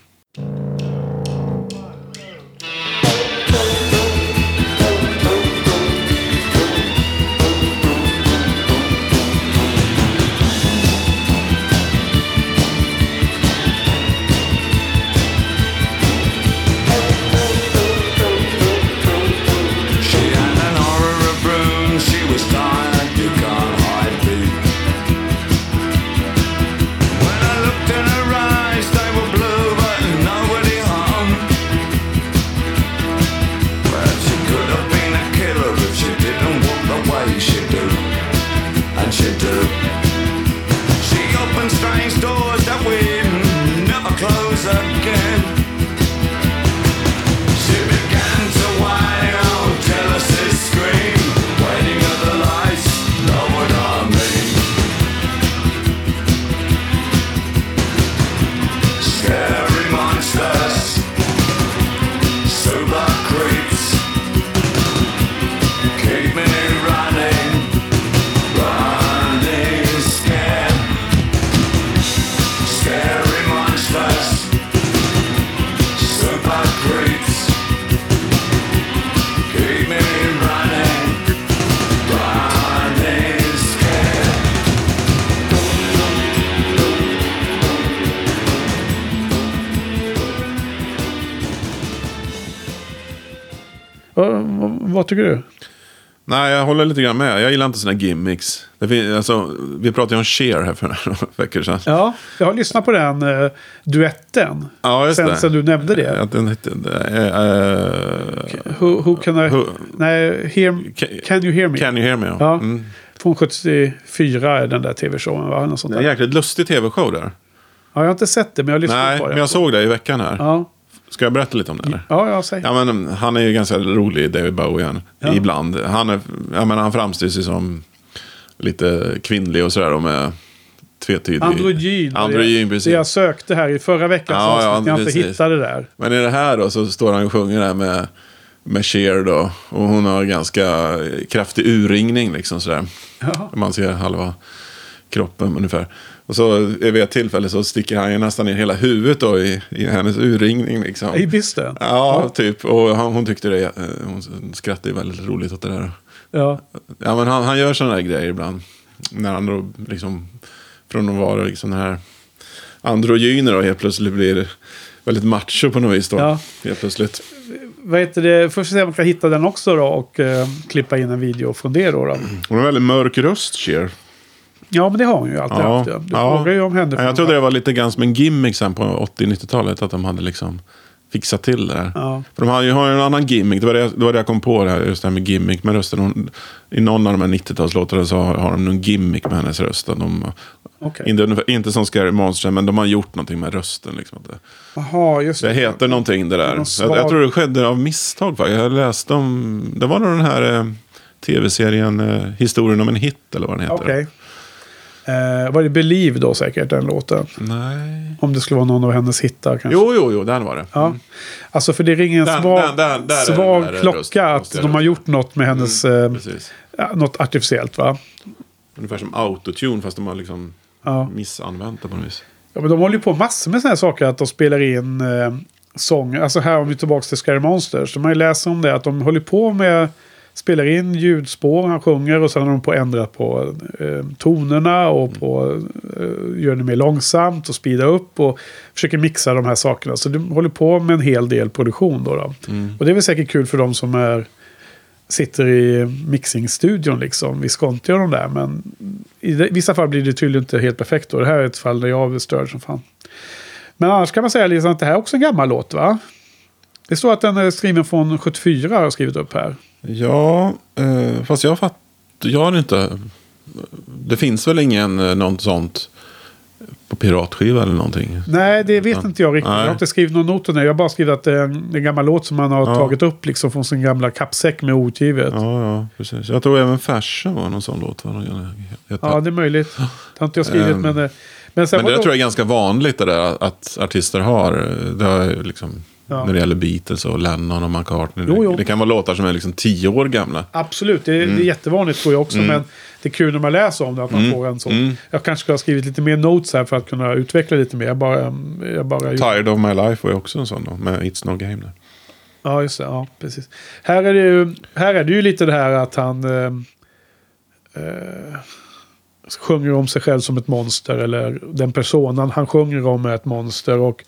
Vad, vad, tycker du? Nej, jag håller lite grann med. Jag gillar inte såna gimmicks. Det fin- alltså, vi pratade ju om Cher här för några veckor sedan. Ja, jag har lyssnat på den uh, duetten. Ja, just sen, det. sen du nämnde det. Att den hette... Äh, äh, Who, who can I... Who- Nej, hear, Can- can you hear me? Can you hear me? Ja. Ja. Mm. Från 74 är den där tv-showen, va? Något sånt Det är en där. jäkligt lustig tv-show där. Ja, jag har inte sett det, men jag har lyssnat Nej, på det. men jag såg det i veckan här. Ja, Ska jag berätta lite om det? Eller? ja, ja säg. Ja, men, han är ju ganska rolig, David Bowie, Ja. ibland. Han, är, jag menar, han framställs ju som lite kvinnlig och sådär. Med tvetydig... Androgyn. Androgyn, det, det jag sökte här i förra veckans Ja, ja, avsnitt, jag inte hittade där. Men i det här då så står han och sjunger där med, med Cher då. Och hon har ganska kraftig urringning liksom sådär. Ja. Man ser halva kroppen ungefär. Och så vid ett tillfälle så sticker han ju nästan in hela huvudet då i, i hennes urringning liksom. I bysten. Ja, typ. Och han, hon tyckte det, eh, hon skrattade ju väldigt roligt åt det där. Ja. Ja, men han, han gör sådana där grejer ibland. När han då liksom, från att vara liksom den här androgyner då helt plötsligt blir väldigt macho på något vis då. Ja. Helt plötsligt. Vad heter det? Först se om man kan hitta den också då och eh, klippa in en video från det då. då. Hon har väldigt mörk röst, Cher. Ja, men det har hon ju alltid Ja, haft. Ja. Du ja. frågar ju om henne. Ja, jag trodde det var lite grann som en gimmick sen på 80-90-talet. Att de hade liksom fixat till det där. Ja. För de har ju har ju en annan gimmick. Det var det, det var det jag kom på, det här, just det här med gimmick med rösten. Hon, I någon av de här 90-talslåtarna så har, har de någon gimmick med hennes röst. De, Okej. inte, inte som Scary Monster, men de har gjort någonting med rösten. Liksom. Det, Jaha, just det heter någonting det där. Någon Jag, svag- jag tror det skedde av misstag. faktiskt. Jag läste om, det var nog den här eh, tv-serien eh, Historien om en hit, eller vad den heter. Okej. Eh, var det Believe då säkert, den låten? Nej. Om det skulle vara någon av hennes hittar kanske. Jo, jo, jo, den var det. Ja. Alltså för det ringer en Den- svag, den- den- där svag där klocka rösten, att de har rösta. gjort något med hennes... eh, Precis. ja, något artificiellt va? Ungefär som autotune fast de har liksom Ja. missanvänt det på något vis. ja men de håller ju på massor med sådana här saker. Att de spelar in eh, sång. Alltså här om vi tillbaka till Scary Monsters. De har ju läst om det. Att de håller på med... Spelar in ljudspår, han sjunger och sen har de på att ändra på eh, tonerna och på eh, gör det mer långsamt och speeda upp och försöker mixa de här sakerna. Så de håller på med en hel del produktion då. då. Och det är väl säkert kul för de som är sitter i mixingstudion liksom. Visconti och de där. Men i vissa fall blir det tydligen inte helt perfekt. Då. Det här är ett fall där jag är störd som fan. Men annars kan man säga liksom att det här är också en gammal låt va? Det står att den är skriven från 74 har jag skrivit upp här. Ja, eh, fast jag fattar... Jag har inte... Det finns väl ingen eh, något sånt på piratskiva eller någonting? Nej, det vet Ja. inte jag riktigt. Jag Nej. har inte skrivit någon not om det. Jag har bara skrivit att det är en, gammal låt som man har Ja. tagit upp liksom från sin gamla kappsäck med outgivet. Ja. Ja, ja, precis. Jag tror även Fashion var någon sån låt. va? Någon- heter- det är möjligt. Det har inte jag skrivit. Ehm. men, eh, Men, Men det då- tror jag är ganska vanligt det där att artister har. Det har liksom, Ja. När det gäller Beatles och Lennon och McCartney. Jo, jo. Det kan vara låtar som är liksom tio år gamla. Absolut, det, det Mm. är jättevanligt tror jag också. Men det är kul när man läser om det, att man får en sån. Mm. Jag kanske ska ha skrivit lite mer notes här för att kunna utveckla lite mer. Jag bara... Jag bara Tired of my life var ju också en sån då, med It's No Game. Där. Ja, just det. Ja, precis. Här är det ju, här är det ju lite det här att han eh, eh, sjunger om sig själv som ett monster. Eller den personen han sjunger om är ett monster. Och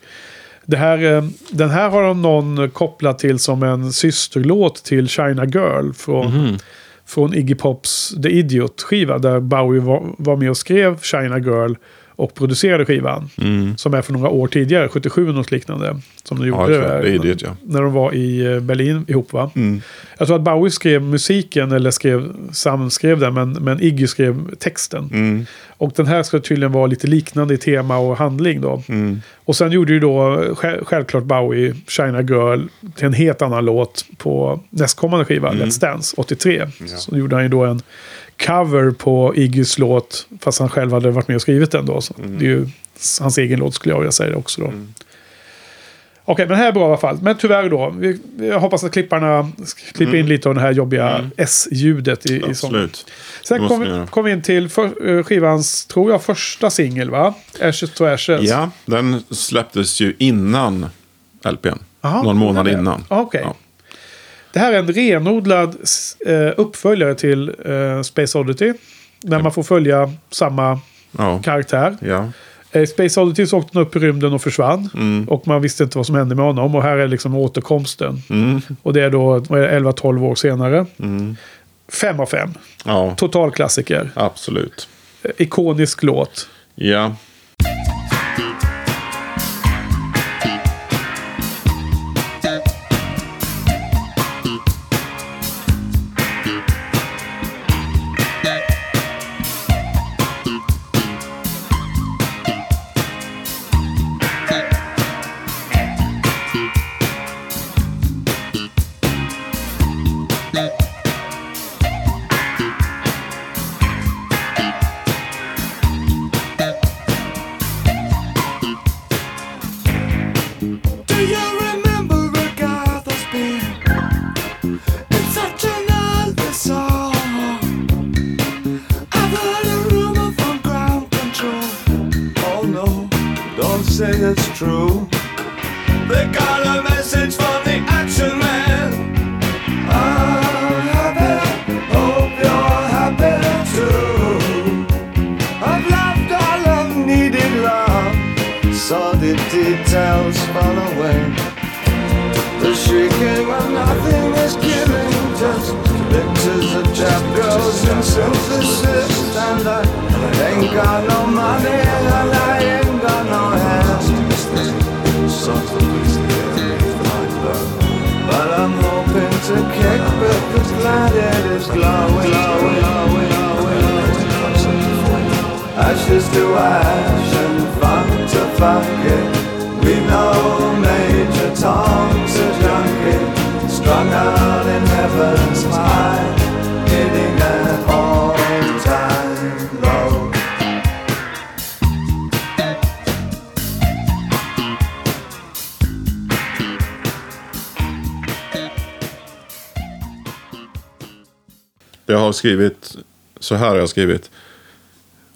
det här, eh, den här har någon kopplat till som en systerlåt till China Girl. Från, från Iggy Pops The Idiot-skiva. Där Bowie var, var med och skrev China Girl. Och producerade skivan. Mm. Som är för några år tidigare, 77 något liknande. Som de gjorde. Ja, det. Idiot, ja. När de var i eh, Berlin ihop va? Mm. Jag tror att Bowie skrev musiken, eller skrev, samskrev den, men, men Iggy skrev texten. Mm. Och den här ska tydligen vara lite liknande i tema och handling då. Mm. Och sen gjorde ju då själv, självklart Bowie China Girl till en helt annan låt på nästkommande skiva, Mm. Let's Dance, 83. Så gjorde han ju då en cover på Iggys låt, fast han själv hade varit med och skrivit den då. Så Mm. Det är ju hans egen låt skulle jag vilja säga också då. Okej, men det här är bra i alla fall. Men tyvärr då. Vi, jag hoppas att klipparna klipper in lite av det här jobbiga S-ljudet i, i. Absolut. Sen kom vi, kom vi in till för, eh, skivans, tror jag, första singel va? Ashes to Ashes. Ja, den släpptes ju innan LPn. Aha, Någon månad innan. Ah. Ja. Det här är en renodlad eh, uppföljare till eh, Space Oddity. Där man får följa samma Ja. karaktär. ja. Eh, Space Oddity så åkte upp i rymden och försvann. Mm. Och man visste inte vad som hände med honom. Och här är liksom återkomsten. Mm. Och det är då vad är det, 11-12 år senare. Mm. Fem av fem. ja, Total klassiker. absolut. Eh, Ikonisk låt. Ja. Say it's true. They got a message from the action man. I'm happy, hope you're happy too. I've loved all of needed love. Saw the details fall away. The shrieking when nothing is given Just pictures of chap girls and synthesis. And I ain't got no money and I ain't But I'm hoping to kick because glad it is glowing, glowing, glowing, glowing. Ashes to ash and funk to funk it. We know Major Tom's a junkie, strung out in heaven's high, har skrivit, så här har jag skrivit.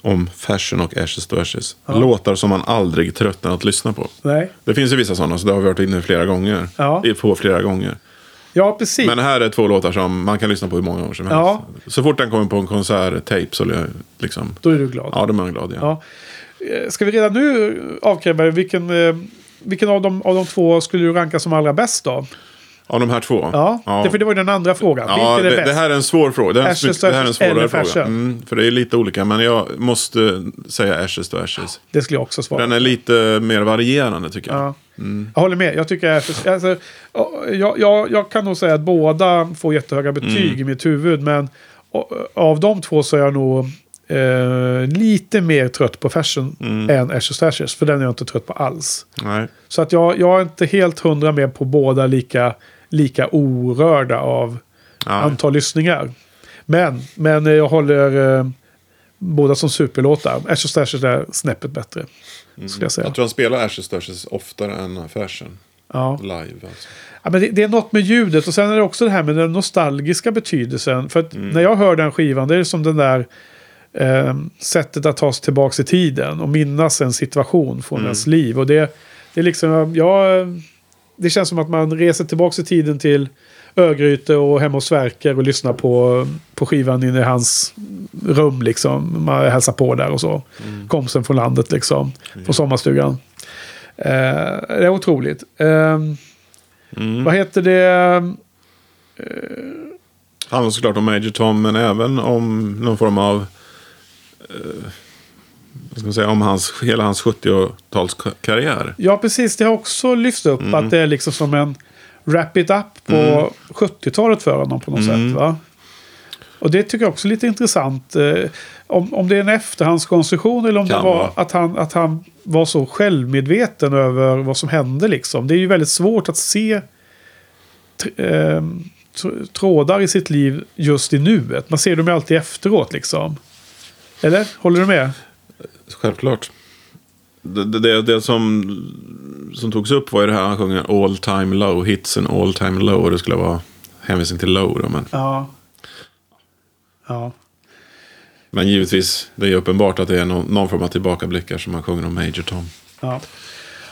Om Fashion och Ashes to Ashes. Låtar som man aldrig tröttnar att lyssna på. Nej. Det finns ju vissa sådana, så det har vi varit inne flera gånger. Ja. På flera gånger. Ja, precis. Men här är två låtar som man kan lyssna på hur många gånger som helst. Ja. Så fort den kommer på en konserttape så liksom... Då är du glad. Ja, då är man glad. Ja. Ja. Eh, Ska vi redan nu avkräva vilken, eh, vilken av, de, av de två skulle du ranka som allra bäst då? Av de här två? Ja, Det, för det var ju den andra frågan. Ja, är det, bäst? det här är en svår fråga. Det, här Ashes det är en Ashes svårare fråga. Mm, för det är lite olika. Men jag måste säga Ashes to Ashes. Det skulle jag också svara. Den är lite mer varierande tycker jag. Ja. Jag håller med. Jag, tycker alltså, jag, jag, jag kan nog säga att båda får jättehöga betyg Mm. i mitt huvud. Men av de två så är jag nog eh, lite mer trött på Fashion Mm. än Ashes to Ashes. För den är jag inte trött på alls. Nej. Så att jag, jag är inte helt hundra med på båda lika, lika orörda av Ja. antal lyssningar. Men, men jag håller... eh, båda som superlåtar. Ashes to Ashes är snäppet bättre. Skulle jag säga. Jag tror han spelar Ashes to Ashes oftare än Fashion. Ja. Live alltså. Ja, men det, det är något med ljudet och sen är det också det här med den nostalgiska betydelsen. För att när jag hör den skivan, det är som den där eh, sättet att ta sig tillbaka i tiden och minnas en situation från ens liv. Och det, det är liksom, ja, det känns som att man reser tillbaka i tiden till Örgryte och hemma hos Sverker och lyssnar på, på skivan inne i hans rum liksom. Man hälsar på där och så. Komsen från landet liksom. På sommarstugan. Eh, det är otroligt. Ehm, Vad heter det? Handlar såklart om Major Tom, men även om någon form av... Eh, ska man säga, om hans, hela hans 70-talskarriär. Ja, precis. Det har också lyfts upp Mm. att det är liksom som en wrap it up på 70-talet för honom på något Mm. sätt. Va? Och det tycker jag också är lite intressant. Eh, om, om det är en efterhandskonstruktion eller om Kan det var vara. att han, att han var så självmedveten över vad som hände. Liksom. Det är ju väldigt svårt att se eh, tr- trådar i sitt liv just i nuet. Man ser dem ju alltid efteråt liksom. Eller? Håller du med? Självklart. Det, det, det, som, som togs upp var ju det här han sjunger all time low, hits and all time low. Och det skulle vara hänvisning till low då. Men, Ja. Ja. men givetvis, det är ju uppenbart att det är någon, någon form av tillbakablickar som han sjunger om Major Tom. Ja,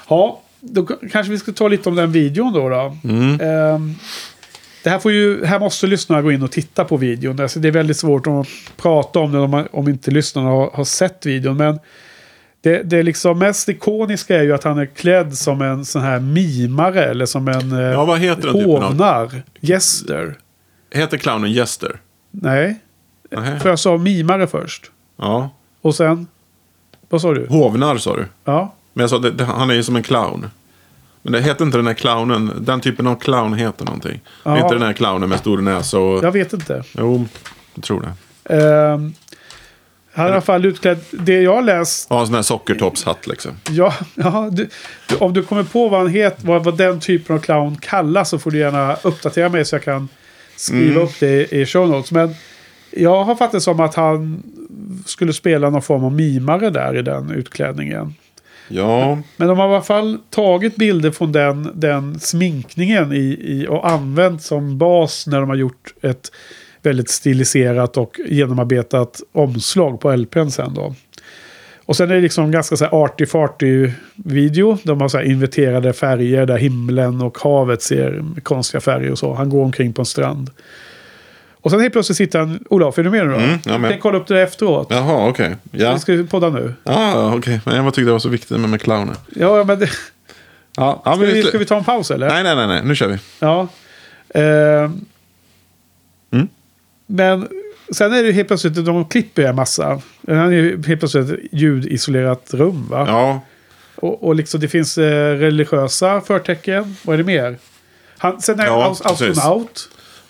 ja då kanske vi ska ta lite om den videon då. då. Ehm, det här, får ju, här måste lyssnarna gå in och titta på videon. Alltså det är väldigt svårt att prata om det om, man, om inte lyssnarna har, har sett videon. Men det, det liksom mest ikoniska är ju att han är klädd som en sån här mimare. Eller som en eh, Ja, vad heter av- hovnar. Gäster. Heter clownen Jester? Nej, Nähä. för jag sa mimare först. Ja. Och sen, vad sa du? Hovnar sa du. Ja, Men jag sa, det, han är ju som en clown. Men det heter inte den här clownen. Den typen av clown heter någonting. Det är Ja. Inte den här clownen med stor näsa och... jag vet inte. Jo, jag tror det. Ehm, han är i alla fall utklädd. Det jag läst. Ha en sån här sockertoppshatt liksom. Ja, ja du, du, om du kommer på vad, han het, vad, vad den typen av clown kallas så får du gärna uppdatera mig så jag kan skriva Mm. upp det i show notes. Men jag har fattat som att han skulle spela någon form av mimare där i den utklädningen. Ja, Men de har i alla fall tagit bilder från den, den sminkningen i, i, och använt som bas när de har gjort ett väldigt stiliserat och genomarbetat omslag på LPn sen då. Och sen är det liksom ganska så här arty-farty video. De har så här inverterade färger där himlen och havet ser konstiga färger och så. Han går omkring på en strand. Och sen helt plötsligt sitter han... Olof, är du med nu då? Mm, jag är med. Jag kolla upp det efteråt. jaha, okej. Ja, Vi ska podda nu. ah, okej. Men jag tyckte det var så viktigt med, med clowner. Ja, men det, ska, Ja, ja, men vi, ska vi ta en paus eller? Nej, nej, nej, nej. Nu kör vi. Ja. Ehm. Mm. Men sen är det helt plötsligt, de klipper en massa. Han är helt plötsligt ett ljudisolerat rum va? Ja, Och, och liksom det finns eh, religiösa förtecken. Vad är det mer? Han, sen är Ja, han as- precis.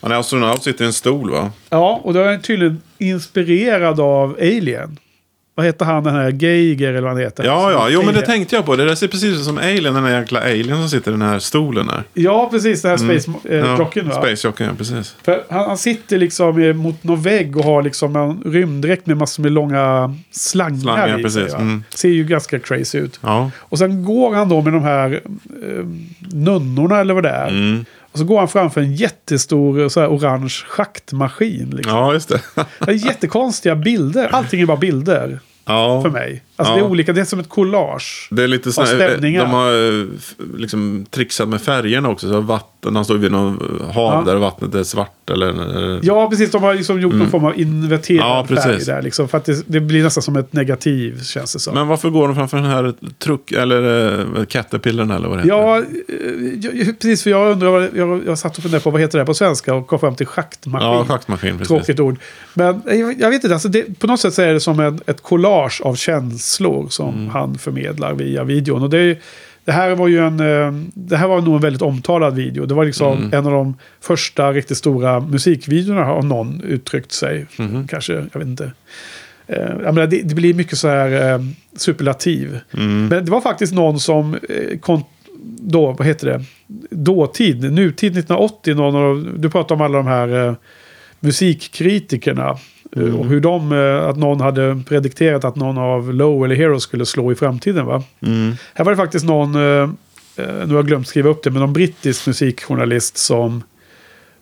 Han är astronaut, sitter i en stol va? Ja, och då är han tydligen inspirerad av Alien. Vad heter han, den här Geiger eller vad han heter? Ja, ja, jo men det tänkte jag på. Det där ser precis ut som Alien, den där jäkla Alien som sitter i den här stolen där. Ja, precis. Den här Space eh, Ja, va? Space Jocken, ja precis. För han, han sitter liksom eh, mot någon vägg och har liksom en rymddräkt med massor med långa slangar, Slangar, i precis. sig. Mm. Ser ju ganska crazy ut. Ja, Och sen går han då med de här eh, nunnorna eller vad det är. mm. Och så går han framför en jättestor så här, orange schaktmaskin. Liksom. ja just det. Det är jättekonstiga bilder. Allting är bara bilder ja. för mig. Alltså Ja. det är olika, det är som ett collage. Det är lite sån här, stämningar. de har eh, liksom trixat med färgerna också. Så vatten, han står vid någon hav Ja. där vattnet är svart eller... Ja, precis. De har liksom gjort någon form av inverterad Mm. Ja, färg där. Liksom, för att det, det blir nästan som ett negativ, känns det som. Men varför går de framför den här truck eller caterpillern eller vad det heter? Ja, eh, precis. För jag undrar, jag, jag satt och funderade på vad heter det på svenska och kom fram till schaktmaskin. Ja, schaktmaskin precis. Tråkigt ord. Men eh, jag, jag vet inte, alltså det, på något sätt så är det som en, ett collage av känslor som Mm. han förmedlar via videon. Och det, det här var ju en, eh, det här var nog en väldigt omtalad video. Det var liksom Mm. en av de första riktigt stora musikvideorna har någon uttryckt sig. Mhm. Kanske, jag vet inte. Eh, jag menar, det, det blir mycket så här eh, superlativ. Mm. Men det var faktiskt någon som då, vad heter det? Dåtid, nutid 1980. Någon av, du pratar om alla de här eh, musikkritikerna. Eh, Och hur de, eh, att någon hade predikterat att någon av Low eller Hero skulle slå i framtiden va. Mm. Här var det faktiskt någon, eh, nu har jag glömt skriva upp det, men någon brittisk musikjournalist som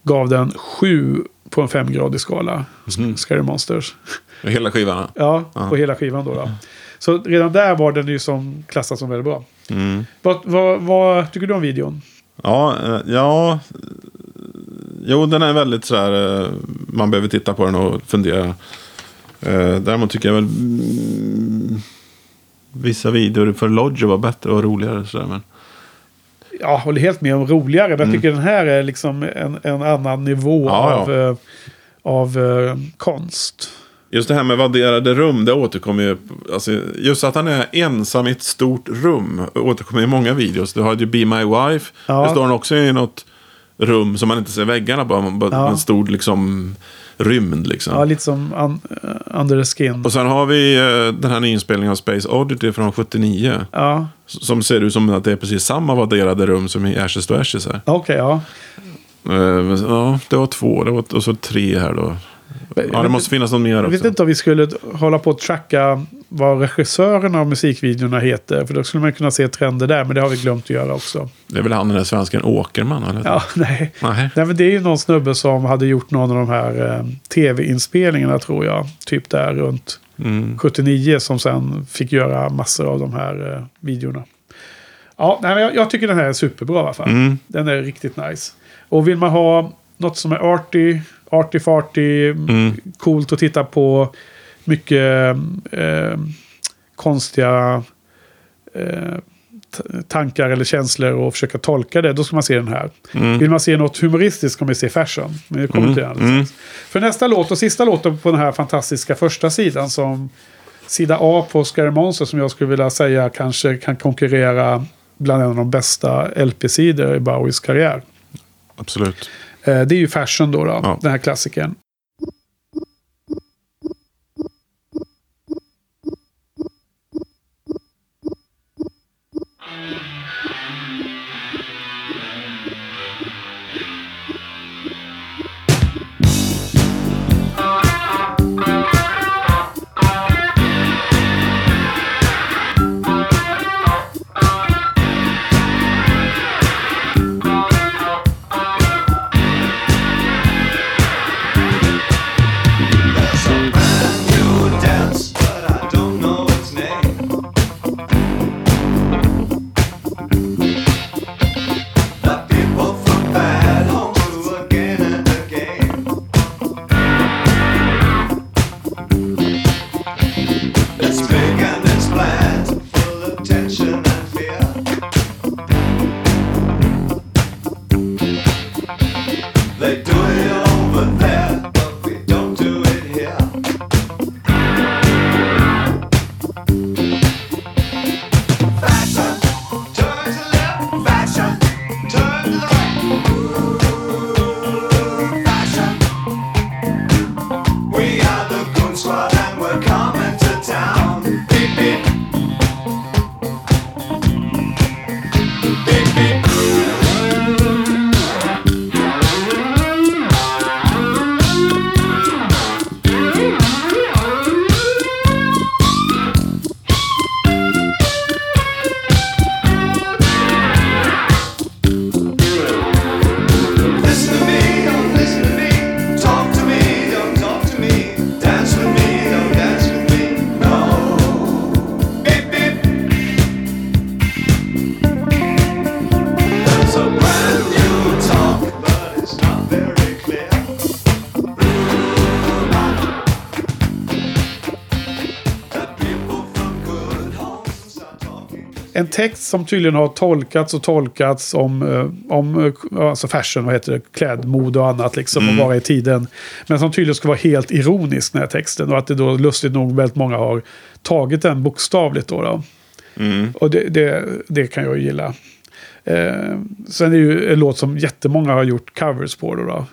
gav den sju på en femgradig skala. Mm. Scary Monsters. Hela skivan. Ja, Ja. på hela skivan då, då. Så redan där var den ju som klassad som väldigt bra. Mm. Vad, vad, vad tycker du om videon? Ja, ja. Jo, den är väldigt så här. eh, Man behöver titta på den och fundera. Eh, Däremot tycker jag väl. Mm, vissa videor för Lodge var bättre och roligare. Så där, men, Jag håller helt med om roligare, men jag tycker den här är liksom en, en annan nivå Mm. Ja, av, eh, av eh, konst. Just det här med vadderade rum, det återkommer ju. Alltså, just att han är ensam i ett stort rum återkommer i många videos. Du har ju Be My Wife. Ja. Där står han också i något rum som man inte ser väggarna på. man bara- Ja. En stor liksom rymd liksom. Ja, lite som un, eh, Under the Skin. Och sen har vi eh, den här nyinspelningen av Space Oddity från 79. Ja, Som ser ut som att det är precis samma vadderade rum som i Ashes to Ashes okej, ja. Eh, men, ja, det var två. Det var, och så tre här då. Ja, det måste finnas någon mer Jag vet också. inte om vi skulle hålla på att tracka vad regissörerna av musikvideorna heter. För då skulle man kunna se trender där, men det har vi glömt att göra också. Det är väl han den där svensken Åkerman eller? Ja, nej. Nej. nej men det är ju någon snubbe som hade gjort någon av de här eh, tv-inspelningarna tror jag. Typ där runt Mm. 79 som sen fick göra massor av de här eh, videorna. Ja, nej, jag, jag tycker den här är superbra i alla fall. Mm. Den är riktigt nice. Och vill man ha något som är arty, arty farty, Mm. coolt att titta på, mycket eh, konstiga eh, tankar eller känslor och försöka tolka det, då ska man se den här. Vill man se något humoristiskt kan man se Fashion. Men det kommer till det alldeles strax. För nästa låt och sista låten på den här fantastiska första sidan som sida A på Scary Monster som jag skulle vilja säga kanske kan konkurrera bland en av de bästa LP-sidor i Bowies karriär. Absolut. Eh, det är ju Fashion då, då Ja. den här klassikern. En text som tydligen har tolkats och tolkats om, eh, om eh, alltså fashion, vad heter det, klädmode och annat liksom, och vara i tiden. Men som tydligen ska vara helt ironisk den här texten och att det då lustigt nog väldigt många har tagit den bokstavligt då. då. Och det, det, det kan jag gilla. Eh, sen är det ju en låt som jättemånga har gjort covers på. Då, då.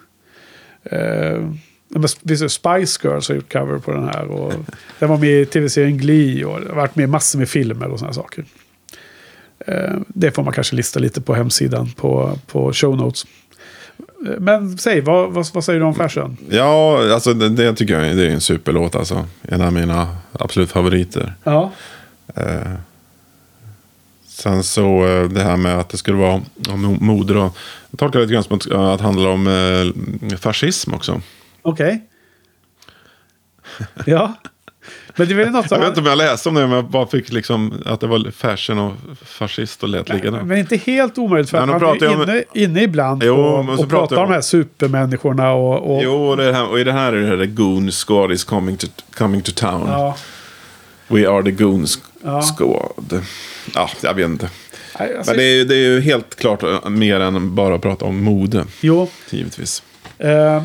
Eh, men Spice Girls har gjort cover på den här. Och den var med i tv-serien Glee och varit med i massor med filmer och sådana saker. Eh, det får man kanske lista lite på hemsidan på, på show notes. Men säg, vad, vad, vad säger du om fashion? Ja, alltså det, det tycker jag det är en superlåt alltså. En av mina absolut favoriter. Ja. Sen så eh, det här med att det skulle vara om mo- mode då. Jag tolkar det lite grann som att, att det handlar om eh, fascism också. Okej. Ja. Men det är något som... Jag vet inte om jag läste om det, men jag bara fick liksom att det var fashion och fascist och lät där. Men inte helt omöjligt för Men att man är om- inne, inne ibland Jo, och, och pratar om de här supermänniskorna och... och Jo, det här, och i det här är det här the goon squad is coming to, coming to town. Ja. We are the goon sk- Ja. squad. Ja, jag vet inte. Alltså, Men det är, det är ju helt klart eh, mer än bara att prata om mode, Jo. givetvis. Eh,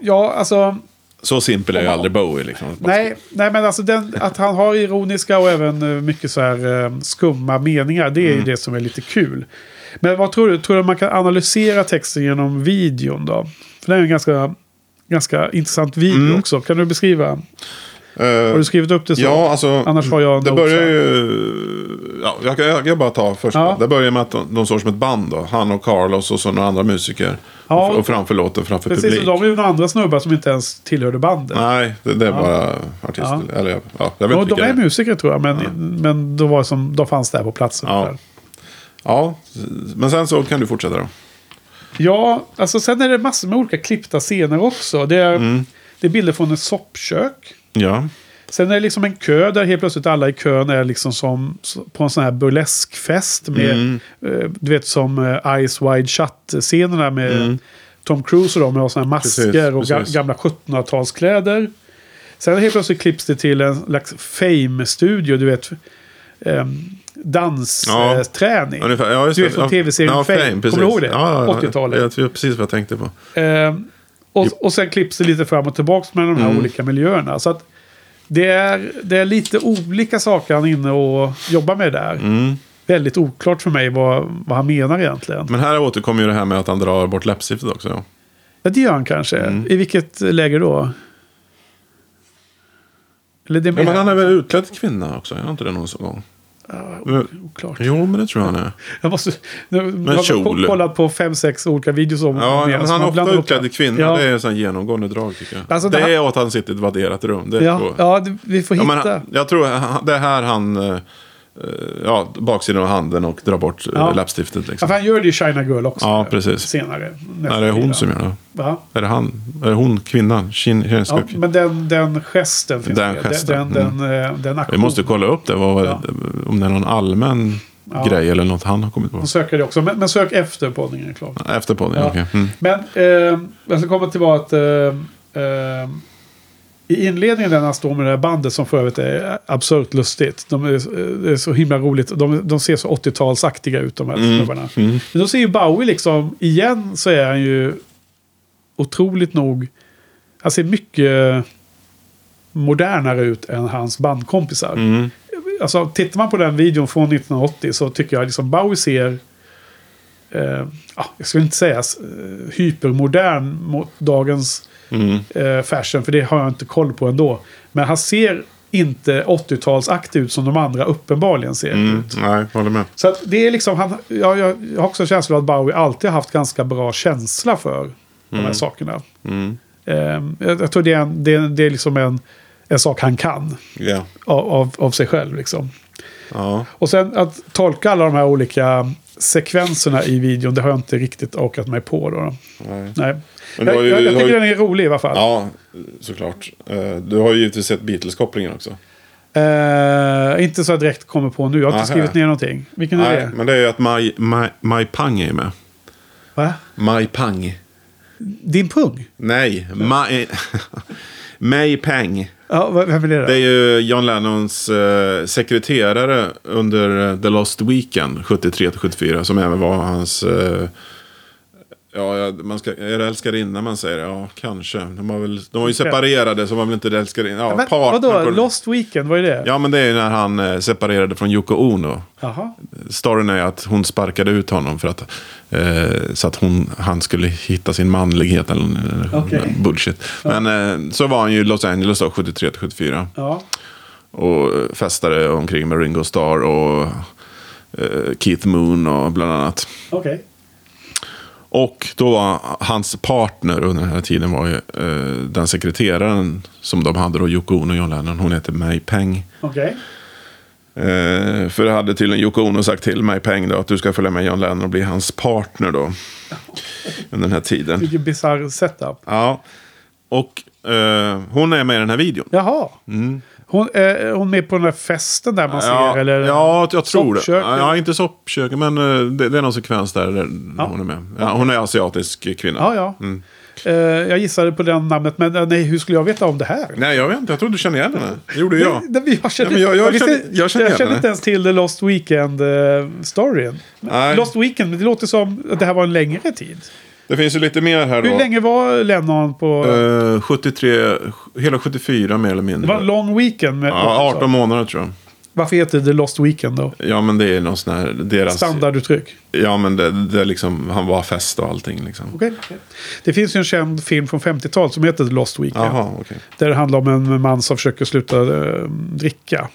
ja, alltså... Så simpel är ju aldrig Bowie liksom. Nej, nej, men alltså den, att han har ironiska och även eh, mycket så här eh, skumma meningar. Det är Mm. ju det som är lite kul. Men vad tror du? Tror du man kan analysera texten genom videon då? För det är en ganska, ganska intressant video Mm. också. Kan du beskriva? Eh, Har du skrivit upp det så? Ja, alltså. Annars har jag Det börjar ju... Ja, jag, kan- jag kan bara ta först. Ja. Det börjar med att de, de står som ett band då. Han och Carlos och så några andra musiker. Ja. Och, framför låten framför Precis, publik. och de är ju andra snubbar som inte ens tillhörde bandet. Nej, det, det är bara artister. Eller ja, ja, jag vet de vilka är musiker tror jag, men, men de, var som, de fanns där på platsen. Ja. Ja, men sen så kan du fortsätta då. Ja, alltså sen är det massor med olika klippta scener också. Det är, Mm. det är bilder från ett soppkök. Ja, Sen är det liksom en kö där helt plötsligt alla i kön är liksom som på en sån här burleskfest. Med, Mm. eh, du vet som eh, Ice Wide Shut-scenerna med Tom Cruise och de med såna här masker Mm. Precis, och precis. gamla 1700-talskläder. Sen helt plötsligt klipps det till en slags fame-studio, du vet. Um, Ja. dansträning. Ja, just Du vet från Ja, tv-serien ja, Fame. precis. Kommer du ihåg det? Ja, ja, ja. 80-talet. Jag precis vad jag tänkte på. Eh, och, och sen klipps det lite fram och tillbaka med de här Mm. olika miljöerna. Så att det är, det är lite olika saker han är inne och jobbar med där. Mm. Väldigt oklart för mig vad, vad han menar egentligen. Men här återkommer ju det här med att han drar bort läppstiftet också. Ja. Det gör han kanske. Mm. I vilket läge då? Eller det Ja, men han är väl utklädd kvinna också? Är inte det någon gång? Men- oklart. Jo, men det tror jag han är. Jag måste... Nu, jag har kjol. ko- kollat på fem, sex olika videos om Ja, men han är ofta utklädd till kvinna. Ja. Det är en sån genomgående drag tycker jag. Alltså, det det- är att han sitter i ett vadderat rum. Det Ja, ja vi får Ja, hitta. men, han- jag tror det är här han... eh, eh, Ja, baksidan av handen och drar bort Ja. ja. läppstiftet. Ja, Liksom. för han gör det i China Girl också. Ja, precis. Senare. Är det hon som gör det? Va? Är det han? Är det hon, kvinnan? Kin, Ja, men den, den gesten finns Den med. gesten, Den, mm. den, den, den Vi måste kolla upp det. Vad, Ja. Om det är någon allmän Ja. grej eller något han har kommit på. Hon söker det också. Men, men sök efter poddningen är klart. Efter podden, Ja. okej. Mm. Men eh, jag ska komma till vad att... Eh, eh, I inledningen när han står med det här bandet som för övrigt är absurt lustigt. De är, det är så himla roligt. De, de ser så 80-talsaktiga ut de här snubbarna. Men då ser ju Bowie liksom, igen så är han ju otroligt nog... Han ser mycket modernare ut än hans bandkompisar. Mm. Alltså tittar man på den videon från 1980 så tycker jag liksom Bowie ser... Eh, ja, jag skulle inte säga eh, hypermodern mot dagens Mm. eh, fashion. För det har jag inte koll på ändå. Men han ser inte 80-talsaktig ut som de andra uppenbarligen ser Mm. ut. Nej, håller med. Så att det är liksom, han, jag, jag, har också känslan att Bowie alltid har haft ganska bra känsla för de här sakerna. Mm. Eh, jag, jag tror det är, en, det, är- det är liksom en, en sak han kan Ja. av, av, av sig själv. Liksom. Ja. Och sen att tolka alla de här olika sekvenserna i videon, det har jag inte riktigt orkat mig på. Då. Nej. Nej. Men jag, ju- jag, jag tycker ju- den är rolig i alla fall. ja, såklart. Eh, Du har ju givetvis sett Beatles-kopplingen också. Eh, inte så jag direkt kommer på nu. Jag har inte Nähä. skrivit ner någonting. Vilken är Nej, det? men det är ju att Mai, Mai, Mai Pang är med. Va? Mai Pang. Din pung? Nej, Mai... Mai Pang. Ja, vem är det? då? Det är ju John Lennons eh, sekreterare under eh, The Lost Weekend 73-74 som även var hans... Eh, ja, ja, man ska, är det älskarinna man säger? Ja, kanske. De var, väl, de var ju separerade så var väl inte det älskarinna. Ja, Men, partner vadå? Lost Weekend, vad är det? Ja, men det är ju när han eh, separerade från Yoko Ono. Jaha. Storyn är att hon sparkade ut honom för att, så att hon, han skulle hitta sin manlighet eller eller Okej. bullshit. Men eh, så var han ju i Los Angeles då, 73-74. Ja. Och eh, festade omkring med Ringo Starr och eh, Keith Moon och bland annat. Okej. Och då var hans partner under den här tiden var ju, eh, den sekreteraren som de hade då, Yoko Ono och John Lennon. Hon heter May Peng. Okej. Eh, för det hade tydligen Yoko Ono sagt till May Peng då att du ska följa med John Lennon och bli hans partner då. Under den här tiden. Vilken bisarr setup. Ja. Och eh, hon är med i den här videon. Jaha. Hon, eh, är hon med på den där festen där man Mm. Ja, ser? Eller ja, jag tror det. Ja, inte soppköket, men eh, det, det är någon sekvens där, där hon är med. Ja, hon är asiatisk kvinna. Ja, ja. Mm. Eh, jag gissade på den namnet, men eh, nej, hur skulle jag veta om det här? Nej, jag vet inte. Jag trodde du kände igen henne. Det gjorde jag. Det, det, jag men jag- henne. inte ens till The Lost Weekend-storyn. Nej. Lost Weekend, men det låter som att det här var en längre tid. Det finns ju lite mer här då. Hur länge var Lennon på... Eh, 73, hela 74 mer eller det mindre. var en lång weekend. Med, Ja, 18 månader tror jag. Varför heter det The Lost Weekend då? Ja, men det är någon sån här... Deras, Standarduttryck. Ja, men det, det är liksom... Han var fest och allting liksom. Okej. Det finns ju en känd film från 50-talet som heter The Lost Weekend. Jaha, okej. Där det handlar om en man som försöker sluta eh, dricka.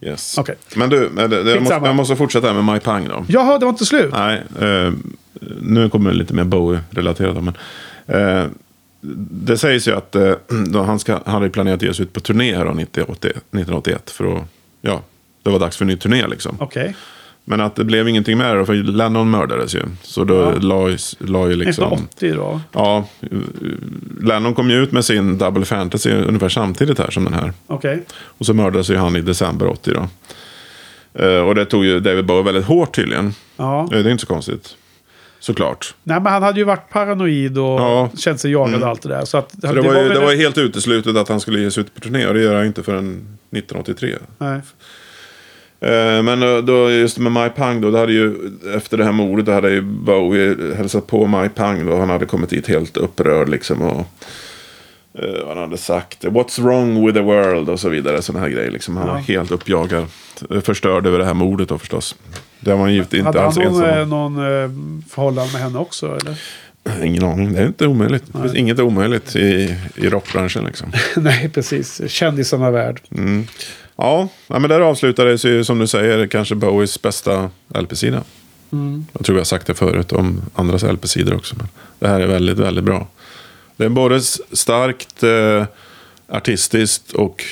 Yes. Okej. Men du, det, det, jag, måste, jag måste fortsätta med My Pang då. Jaha, det var inte slut? Nej, eh, nu kommer det lite mer Bowie-relaterat. Men, eh, det sägs ju att eh, han, ska, han hade planerat att ge sig ut på turné här då, 1981, 1981. För att, ja, det var dags för en ny turné liksom. Okej. Men att det blev ingenting med det för Lennon mördades ju. Så då Ja. la, la ju liksom... 1980 då? Ja, Lennon kom ju ut med sin Double Fantasy ungefär samtidigt här som den här. Okej. Och så mördades ju han i december 80 då. Eh, och det tog ju David Bowie väldigt hårt tydligen. Ja. Eh, Det är inte så konstigt. Såklart. Nej, men han hade ju varit paranoid och Ja. känt sig jagad och allt det där. Så att, Så det, var ju, det var helt uteslutet att han skulle ge sig ut på turné. Och det gör han inte förrän 1983. Nej. Eh, Men eh, då, just med Mai Pang då, det hade ju, efter det här mordet, då hade ju Bowie hälsat på Mai Pang då. Han hade kommit dit helt upprörd liksom. Och, vad han hade sagt. What's wrong with the world? Och så vidare. Sådana här grejer liksom. Han var Ja. helt uppjagad. Förstörd över det här mordet då förstås. Det var han givet inte Hade han alls någon, ensam eh, någon eh, förhållande med henne också? Eller? Ingen aning. Det är inte omöjligt. Det finns inget omöjligt i, i rockbranschen liksom. Nej, precis. Kändisarna värld. Ja, ja, men där avslutades ju som du säger kanske Bowies bästa LP-sida. Jag tror jag har sagt det förut om andras LP-sidor också. Men det här är väldigt, väldigt bra. Det är både starkt eh, artistiskt och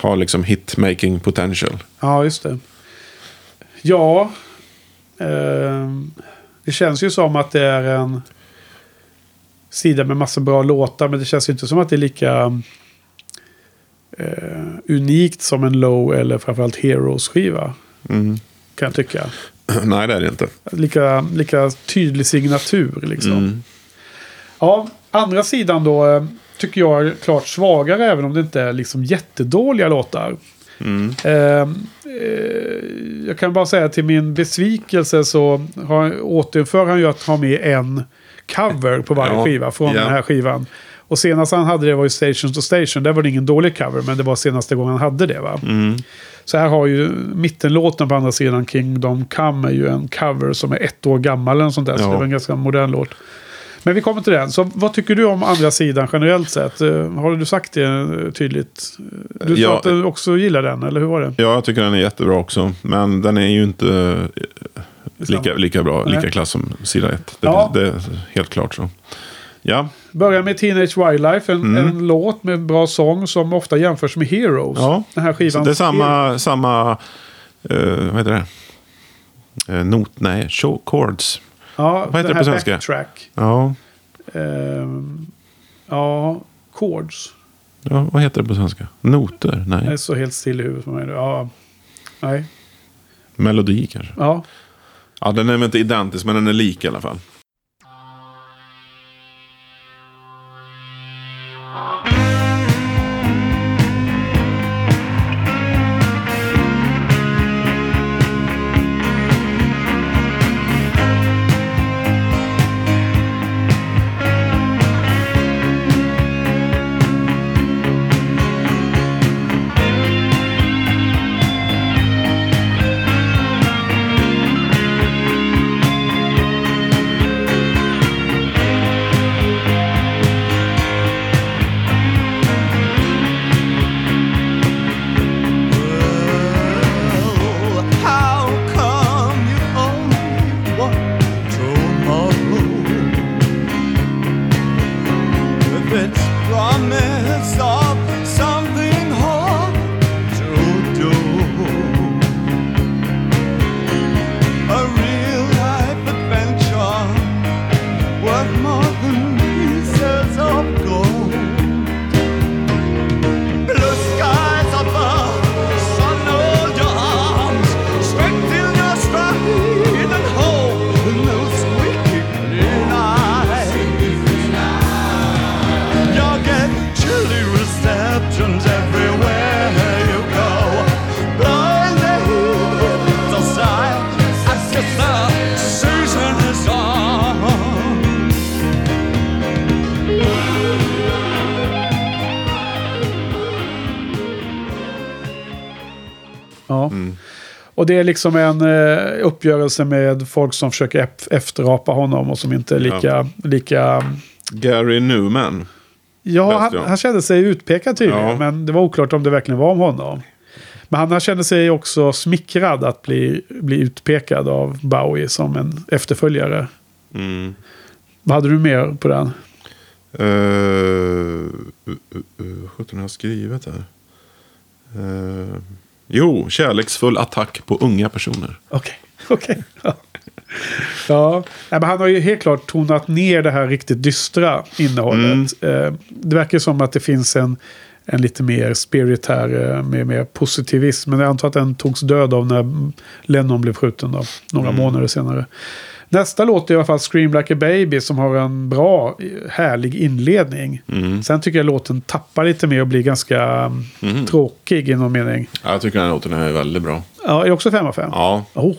har liksom hit-making potential. Ja, just det. Ja. ehm, det känns ju som att det är en sida med massa bra låtar. Men det känns ju inte som att det är lika eh, unikt som en Low eller framförallt Heroes-skiva. Mm. Kan jag tycka. Nej, det är det inte. Lika, lika tydlig signatur liksom. Mm. Ja, andra sidan då eh, tycker jag är klart svagare även om det inte är liksom jättedåliga låtar. Mm. Jag kan bara säga till min besvikelse så har, återinför han ju att ha med en cover på varje Ja, skiva från ja. den här skivan. Och senast han hade det var ju Station to Station. Där var det ingen dålig cover men det var senaste gången han hade det va. Mm. Så här har ju mittenlåten på andra sidan Kingdom Come är ju en cover som är ett år gammal eller sånt där. Så Ja. det var en ganska modern låt. Men vi kommer till den. Så vad tycker du om andra sidan generellt sett? Eh, Har du sagt det tydligt? Du sa Ja. att du också gillar den, eller hur var det? Ja, jag tycker den är jättebra också. Men den är ju inte eh, lika, lika bra, Nej. lika klass som sida 1. Det, Ja. det är helt klart så. Ja, Börjar med Teenage Wildlife, en, en låt med bra sång som ofta jämförs med Heroes. Mm. Ja, Den här Så skivan. det är samma, samma eh, vad heter det? Eh, not, nej, show chords. Ja, vad heter det på svenska? Backtrack. Ja, Ehm, ja, chords. ja, vad heter det på svenska? Noter? Jag är Nej, så helt still i huvudet på mig. Ja, nej. melodi kanske. Ja, Ja, den är väl inte identisk, men den är lik i alla fall. Det är liksom en eh, uppgörelse med folk som försöker ef- efterapa honom och som inte är lika... lika Gary Newman. ja, han, ja. han kände sig utpekad tydligen, Ja. men det var oklart om det verkligen var om honom. Men han, han kände sig också smickrad att bli, bli utpekad av Bowie som en efterföljare. Mm. Vad hade du mer på den? Uh, uh, uh, 17 har jag skrivit här. Uh, jo, kärleksfull attack på unga personer. Okej, okej. Ja. Ja, Nej, men han har ju helt klart tonat ner det här riktigt dystra innehållet. Eh, Det verkar som att det finns en, en lite mer spirit här eh, med mer positivism. Men jag antar att den togs död av när Lennon blev skjuten då, några månader senare. Nästa låt är i alla fall Scream Like a Baby som har en bra, eh, härlig inledning. Sen tycker jag låten tappar lite mer och blir ganska mm, tråkig i någon mening. Ja, jag tycker den här låten är väldigt bra. Ja, är det också 5 av 5? Ja, Oh.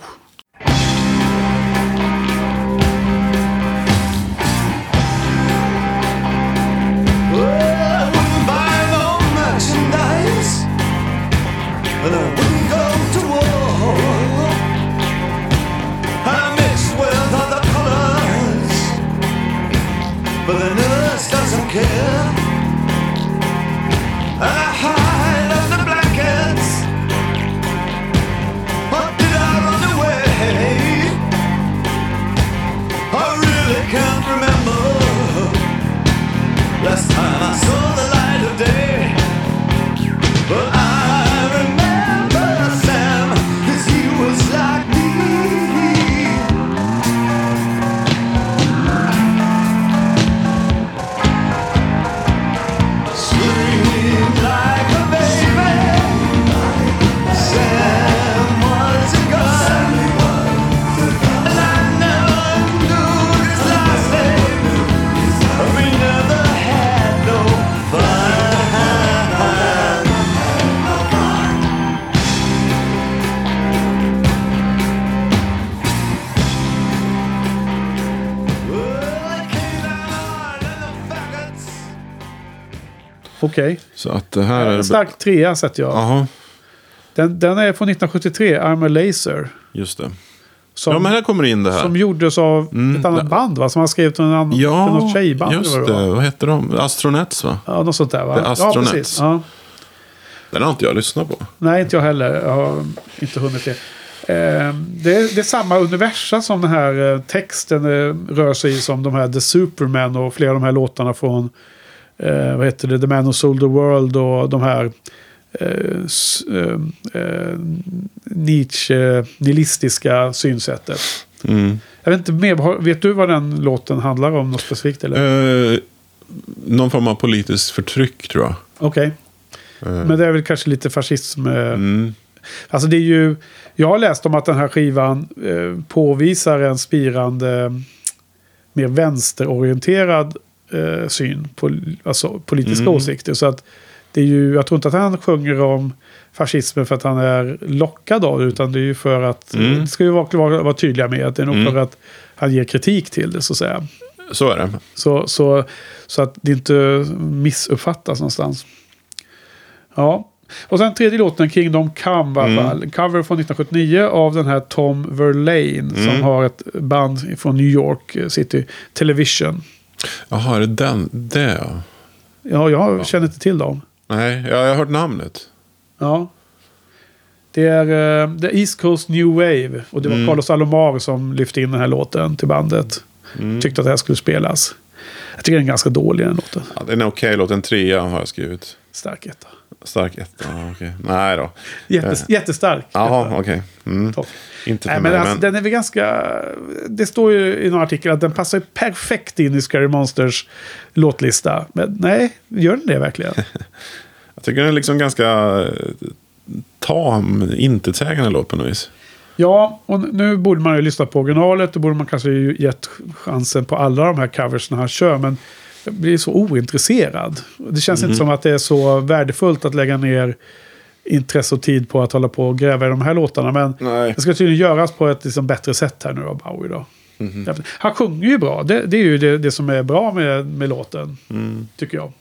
Okej. så att det här är... En stark trea sätter jag. Jaha, Den, den är från 1973, I'm a Laser. just det. Som, Ja, men här kommer in det här. som gjordes av Mm, ett annat det- band va? Som han skrev till en annan, till Ja, något tjejband. just eller det. vad heter de? Astronets va? Ja, något sånt där va? The ja, precis. Ja. Den har inte jag lyssnat på. Nej, inte jag heller. Jag har inte hunnit det. Eh, det, är, det är samma universum som den här eh, texten eh, rör sig i som de här The Superman och flera av de här låtarna från eh, vad heter det, The Man Who Sold the World och de här eh, eh, eh, Nietzsche, nihilistiska synsättet. Mm. Jag vet inte mer, vet du vad den låten handlar om något specifikt eller? Eh, någon form av politiskt förtryck tror jag. Okej. Eh, Men det är väl kanske lite fascism. eh, mm. Alltså det är ju, jag har läst om att den här skivan påvisar en spirande, mer vänsterorienterad eh, syn på alltså, politiska Mm. åsikter. Så att det är ju, jag tror inte att han sjunger om fascismen för att han är lockad av det, utan det är ju för att, Mm. det ska ju vara, vara, vara tydliga med att det är nog Mm. för att han ger kritik till det så att säga. Så är det. Så, så, så att det inte missuppfattas någonstans. Ja. Och sen tredje låten, Kingdom Come, Mm. fall. Cover från 1979 av den här Tom Verlaine. Som Mm. har ett band från New York City Television. Jaha, är det den? Det ja. Ja, jag känner inte till dem. Nej, ja, jag har hört namnet. Ja. Det är uh, The East Coast New Wave. Och det var Mm. Carlos Alomar som lyfte in den här låten till bandet. Mm. Tyckte att det här skulle spelas. Jag tycker den är ganska dålig den låten. Ja, den är okej låt. En trea har jag skrivit. Stark etta. Stark ett. Ja, okej. Nej då. Jättes, Eh. Jättestark. Jaha, etta. okej. Mm. Topp. Inte för Nej, mig, men men... alltså, den är väl ganska... Det står ju i någon artikel att den passar perfekt in i Scary Monsters låtlista. Men nej, gör den det verkligen? Jag tycker den är liksom ganska eh, tam, intetsägande låt på något vis. ja, och nu borde man ju lyssna på originalet. Då borde man kanske ju gett chansen på alla de här coversen han kör. Men blir så ointresserad. Det känns Mhm. inte som att det är så värdefullt att lägga ner intresse och tid på att hålla på och gräva i de här låtarna. Men Nej. det ska tydligen göras på ett liksom bättre sätt här nu av Bowie då. Mhm. Han sjunger ju bra. Det, det är ju det, det som är bra med, med låten. Mm. Tycker jag.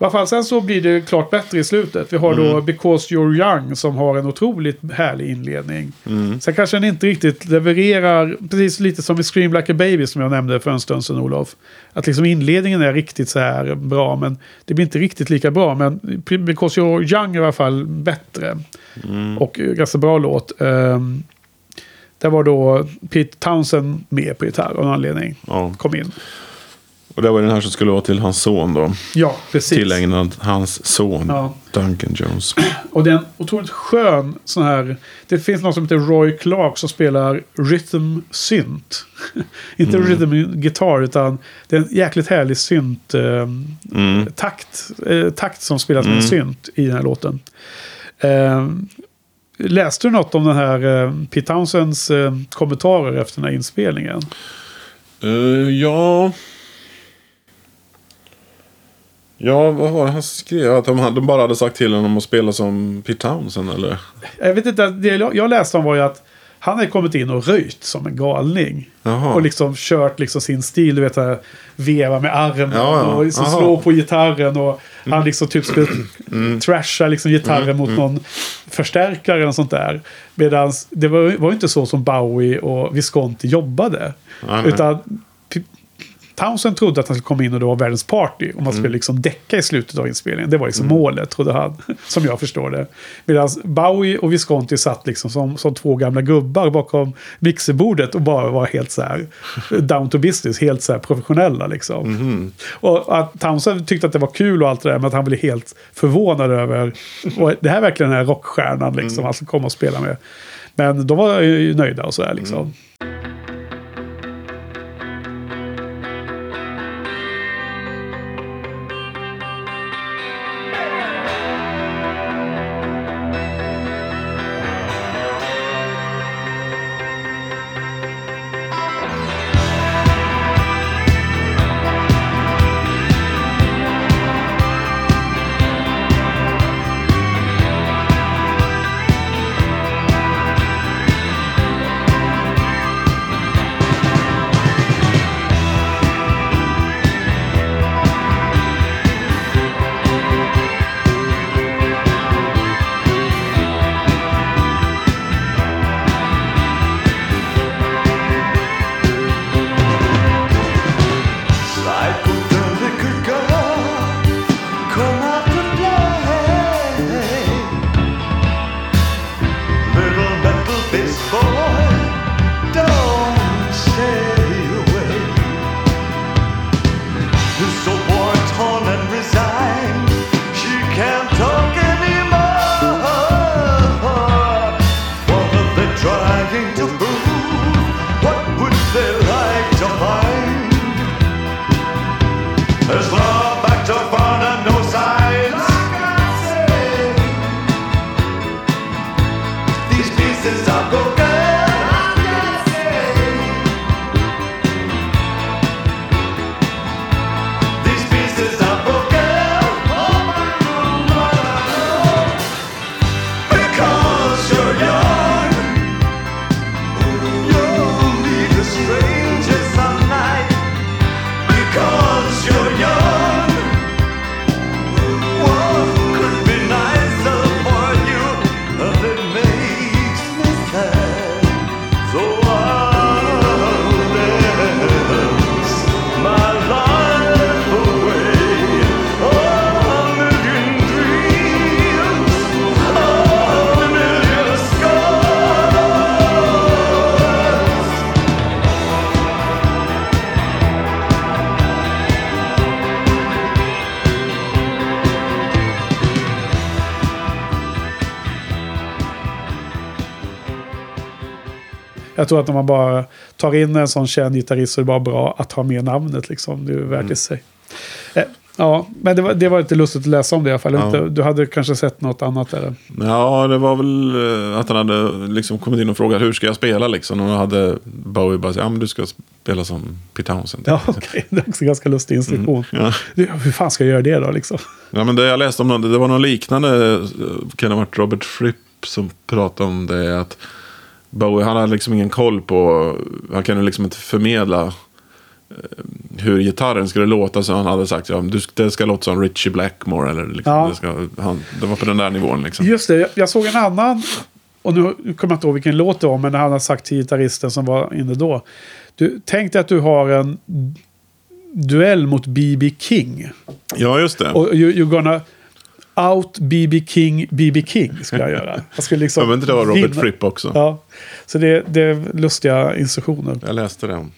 I alla fall, sen så blir det klart bättre i slutet. Vi har då Because You're Young som har en otroligt härlig inledning. Sen kanske den inte riktigt levererar, precis lite som i Scream Like a Baby som jag nämnde för en stund sedan Olof. Att liksom inledningen är riktigt så här bra, men det blir inte riktigt lika bra. Men Because You're Young är i alla fall bättre. Och eh, ganska bra låt. Um, där var då Pete Townsend med på gitarr av någon anledning. Ja. Kom in. Och det var den här som skulle vara till hans son då. Ja, precis. Tillägnad hans son, Ja. Duncan Jones. Och det är en otroligt skön sån här... Det finns någon som heter Roy Clark som spelar rhythm synt. Inte rhythm guitar utan det är en jäkligt härlig synt eh, takt, eh, takt som spelas med en synt i den här låten. Eh, läste du något om den här eh, Pete Townsends eh, kommentarer efter den här inspelningen? Eh, ja... Ja, vad var det han skrev? Att de, bara hade sagt till honom att spela som Pete Townsend eller? Jag vet inte, det jag läste om var ju att han hade kommit in och röjt som en galning. Jaha. Och liksom kört liksom sin stil, du vet, här, veva med armen Ja, ja. och liksom Aha. slå på gitarren. Och han liksom typ skulle Mm. trasha liksom gitarren mot någon förstärkare och sånt där. Medan det var, var ju inte så som Bowie och Visconti jobbade. Nej. Utan Townsend trodde att han skulle komma in och det var världens party. Och man skulle liksom däcka i slutet av inspelningen. Det var liksom målet, trodde han. Som jag förstår det. Medan Bowie och Visconti satt liksom som, som två gamla gubbar bakom mixerbordet och bara var helt så här down to business. Helt så här professionella liksom. Och att Townsend tyckte att det var kul och allt det där. Men att han blev helt förvånad över. Och det här är verkligen den här rockstjärnan liksom. Han skulle komma och spela med. Men de var ju nöjda och så här liksom. Slide Sou tror att om man bara tar in en sån känd gitarrist så är det bara bra att ha med namnet. Liksom. Det är värt i sig. Eh, ja, men det var, det var lite lustigt att läsa om det i alla fall. Ja. Du hade kanske sett något annat där. Ja, det var väl eh, att han hade liksom kommit in och frågat hur ska jag spela liksom. Och då hade Bowie bara sagt, ja men du ska spela som Pete Townsend. Ja, okej. Det är också en ganska lustig instruktion. Ja. Det- Hur fan ska jag göra det då liksom? Ja, men det jag läste om, det var någon liknande, eh, kan det ha varit Robert Fripp som pratade om det. Att Bowie, han hade liksom ingen koll på, han kunde liksom inte förmedla eh, hur gitarren skulle låta. Så han hade sagt ja, du, det ska låta som Richie Blackmore. Eller liksom, Ja. det, ska, han, det var på den där nivån liksom. Just det, jag- jag såg en annan. Och nu kommer jag inte ihåg vilken låt det var. Men han har sagt till gitarristen som var inne då. Du, tänk dig att du har en duell mot B.B. King. Ja, just det. Och you, you're gonna out B.B. King, B.B. King ska jag göra. Jag skulle liksom inte det var Robert vinna- Fripp också. Ja, så det, det är lustiga instruktioner. Jag läste om-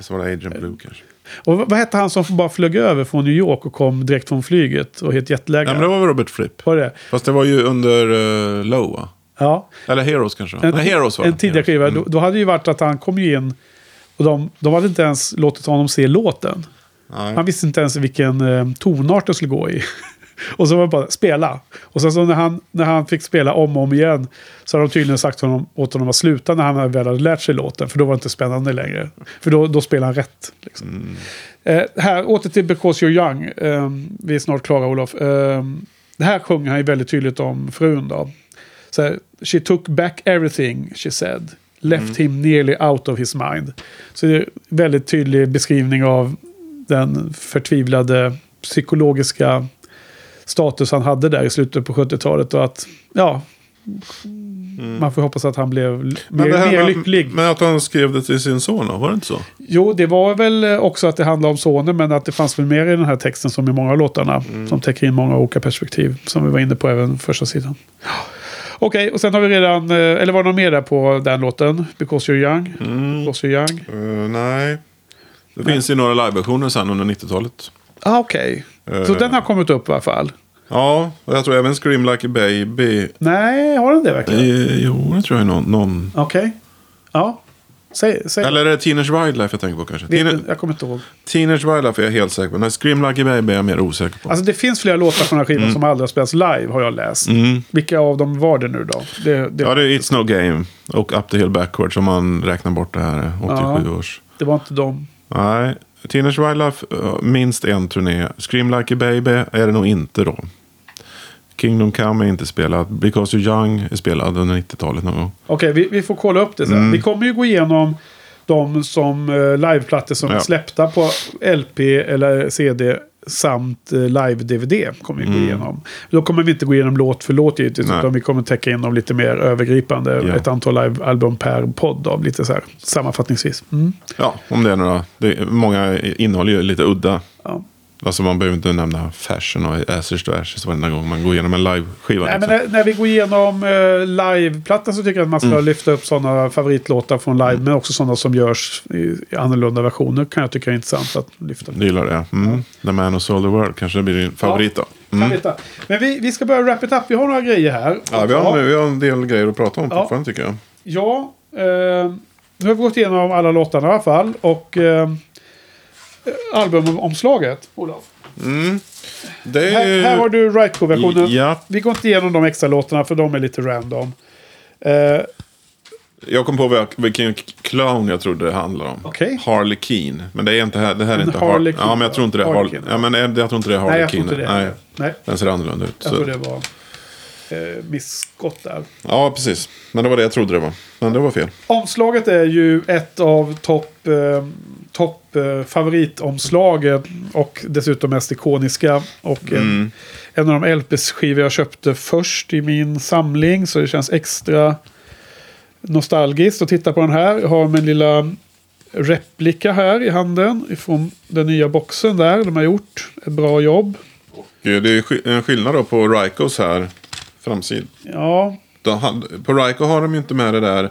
Så var det Agent Blue kanske. Och vad hette han som bara flög över från New York och kom direkt från flyget och helt Ja, jetlaggad? men det var väl Robert Fripp. Var det? Fast det var ju under uh, Low va? Ja. Eller Heroes kanske? En, Nej, Heroes var en tidigare skiva. Mm. Då, då hade det ju varit att han kom ju in och de, de hade inte ens låtit honom se låten. Nej. Han visste inte ens vilken eh, tonart det skulle gå i. och så var det bara spela. Och sen så när han, när han fick spela om och om igen så hade de tydligen sagt honom, åt honom att sluta när han väl hade lärt sig låten. För då var det inte spännande längre. För då, då spelade han rätt. Liksom. Mm. Eh, här, åter till Because You're Young. Eh, vi är snart klara Olof. Eh, det här sjunger han ju väldigt tydligt om frun då. Så här, She took back everything, she said. Left him nearly out of his mind. Så det är en väldigt tydlig beskrivning av den förtvivlade psykologiska status han hade där i slutet på 70-talet. Och att, ja, man får hoppas att han blev mer, Men, här mer lycklig. men att han skrev det till sin son, var det inte så? Jo, det var väl också att det handlade om sonen, men att det fanns väl mer i den här texten som i många av låtarna. Som täcker in många olika perspektiv, som vi var inne på även första sidan. Okej, och sen har vi redan, eh, eller var det något mer där på den låten? Because you're young? Because you're young? Eh, nej. Det finns ju några liveversioner sen under 90-talet. Ah, okej. Så den har kommit upp i alla fall? Ja, och jag tror även Scream Like a Baby. Nej, har den det verkligen? Eh, jo, det tror jag är någon. någon. Okej. Ja. Säg, säg. Eller är det Teenage Wildlife jag tänker på kanske? Vet Teen- jag kommer inte ihåg. Teenage Wildlife är jag helt säker på. Nej, Scream Like a Baby är jag mer osäker på. Alltså det finns flera låtar från den här skivan som aldrig har spelats live, har jag läst. Mm. Vilka av dem var det nu då? Det, det, Ja, det är It's No Game och Up the Hill Backwards om man räknar bort det här 87 års. det var inte dem. Nej, Teenage Wildlife, eh, minst en turné. Scream Like a Baby är det nog inte då. Kingdom Come är inte spelad. Because You're Young är spelad under 90-talet någon gång. Okej, vi, vi får kolla upp det sen. Mm. Vi kommer ju gå igenom de som uh, liveplattor som Ja. är släppta på LP eller CD samt uh, live-DVD. kommer vi gå igenom. Då kommer vi inte gå igenom låt för låt givetvis, Mm. Utan vi kommer täcka in dem lite mer övergripande. Ja. Ett antal live-album per podd, då, lite så här sammanfattningsvis. Mm. Ja, om det är några. Det, många innehåller ju lite udda. Ja. Alltså man behöver inte nämna fashion och Ashes to Ashes varenda gång man går igenom en live-skiva. Nej, men liksom. när, när vi går igenom uh, liveplattan så tycker jag att man ska Mm. lyfta upp sådana favoritlåtar från live. Men också sådana som görs i, annorlunda versioner kan jag tycka är intressant att lyfta. Du gillar det? Mm. The Man Who Sold the World kanske blir din favorit då? Kan Mm. Men vi, vi ska börja wrap it up. Vi har några grejer här. Ja, vi har, vi har en del grejer att prata om Ja. fortfarande tycker jag. Ja, eh, nu har vi gått igenom alla låtarna i alla fall. Och eh, albumomslaget, Olof. Det är Här, här har du Rightco-versionen. Ja. Vi går inte igenom de extra låtarna för de är lite random. Eh, Jag kom på vilken clown jag trodde det handlade om. Okej. Harley Keen. Men det är inte här. Det här är En inte Harley Quinn. Ja, men jag tror inte det är Harley. Quinn. Ja, men det- jag tror inte det är Harley nej, det. Nej. Nej, Den ser annorlunda ut. jag Så. tror det var eh, misskott där. Ja, precis. Men det var det jag trodde det var. Men det var fel. Omslaget är ju ett av topp eh, top, eh, favoritomslagen och dessutom mest ikoniska. Och en, en av de LP-skivor jag köpte först i min samling så det känns extra nostalgiskt att titta på den här. Jag har min lilla replika här i handen ifrån den nya boxen där. De har gjort ett bra jobb. Det är en skillnad då på Rikos här. Framsidan. Ja, De På Ryko har de ju inte med det där.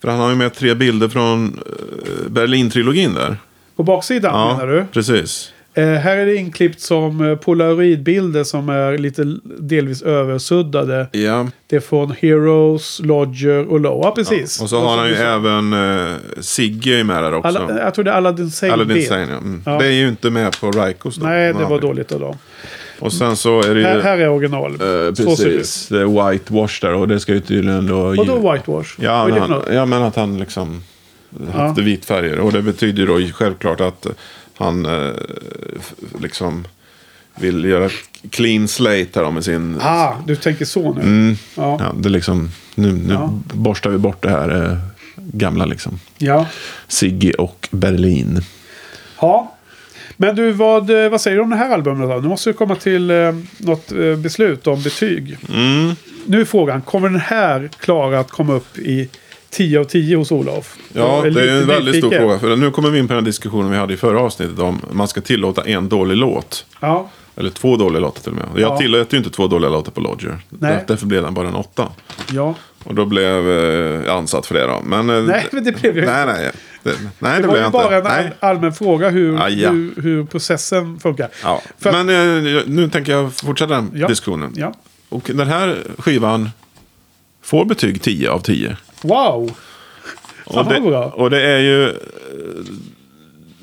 För han har ju med tre bilder från eh, Berlin-trilogin där. på baksidan menar du? precis. Eh, här är det inklippt som eh, polaroidbilder som är lite delvis översuddade. Ja. Det är från Heroes, Lodger och Low. Ja, precis. Och så har han ju även eh, Sigge med där också. Alla, jag tror det är Aladdin Sane Aladdin. Sane, ja. Mm. Ja. Det är ju inte med på Rikos då. Nej, det var dåligt av dem. Och sen så är det ju... Här, här är original. eh, precis. Det är whitewash där och det ska ju tydligen då... Vadå whitewash? Ja, men han, ja, men att han liksom haft Ja. vitfärger. Och det betyder ju då självklart att han eh, liksom vill göra clean slate här då med sin... Ah, du tänker så nu. Mm, Ja. ja, det liksom, nu nu Ja. borstar vi bort det här eh, gamla liksom. ja. Sigge och Berlin. Ja. Men du, vad, eh, vad säger du om det här albumet då? Nu måste vi komma till eh, något eh, beslut om betyg. Mm. Nu är frågan, kommer den här klara att komma upp i 10 av 10 hos Olof? Ja, det är en väldigt stor fråga. För nu kommer vi in på den diskussionen vi hade i förra avsnittet om man ska tillåta en dålig låt. Ja, Eller två dåliga låtar till och med. Jag Ja. tillät ju inte två dåliga låtar på Lodger. Nej. Där- Därför blev den bara en åtta. ja. Och då blev eh, jag ansatt för det då. Men, eh, Nej, men det blev ju Nej, nej. Det, nej, det, Det var blev ju jag bara en inte. Nej. allmän fråga hur, Ah, ja. hur, hur processen funkar. Ja. För- Men eh, nu tänker jag fortsätta den Ja. diskussionen. Ja. Och den här skivan får betyg 10 av 10. Wow! Och det, och det är ju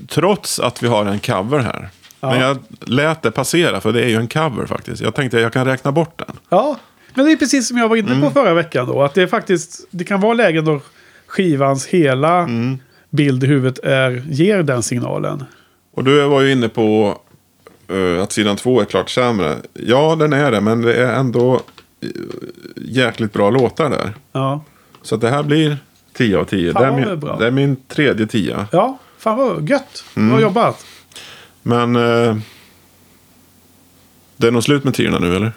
trots att vi har en cover här. Ja. Men jag lät det passera för det är ju en cover faktiskt. Jag tänkte att jag kan räkna bort den. Ja, men det är precis som jag var inne Mm. på förra veckan då. Att det är faktiskt, det kan vara lägen då skivans hela Mm. bild i huvudet är, ger den signalen. Och du var ju inne på eh, att sidan två är klart sämre. Ja, den är det, men det är ändå eh, jäkligt bra låtar där. Ja, Så att det här blir 10 av 10. Fan, Det är, min, bra. det är min tredje 10. ja fan vad gött. Mm. Bra jobbat. Men eh, det är nog slut med tiorna nu, eller?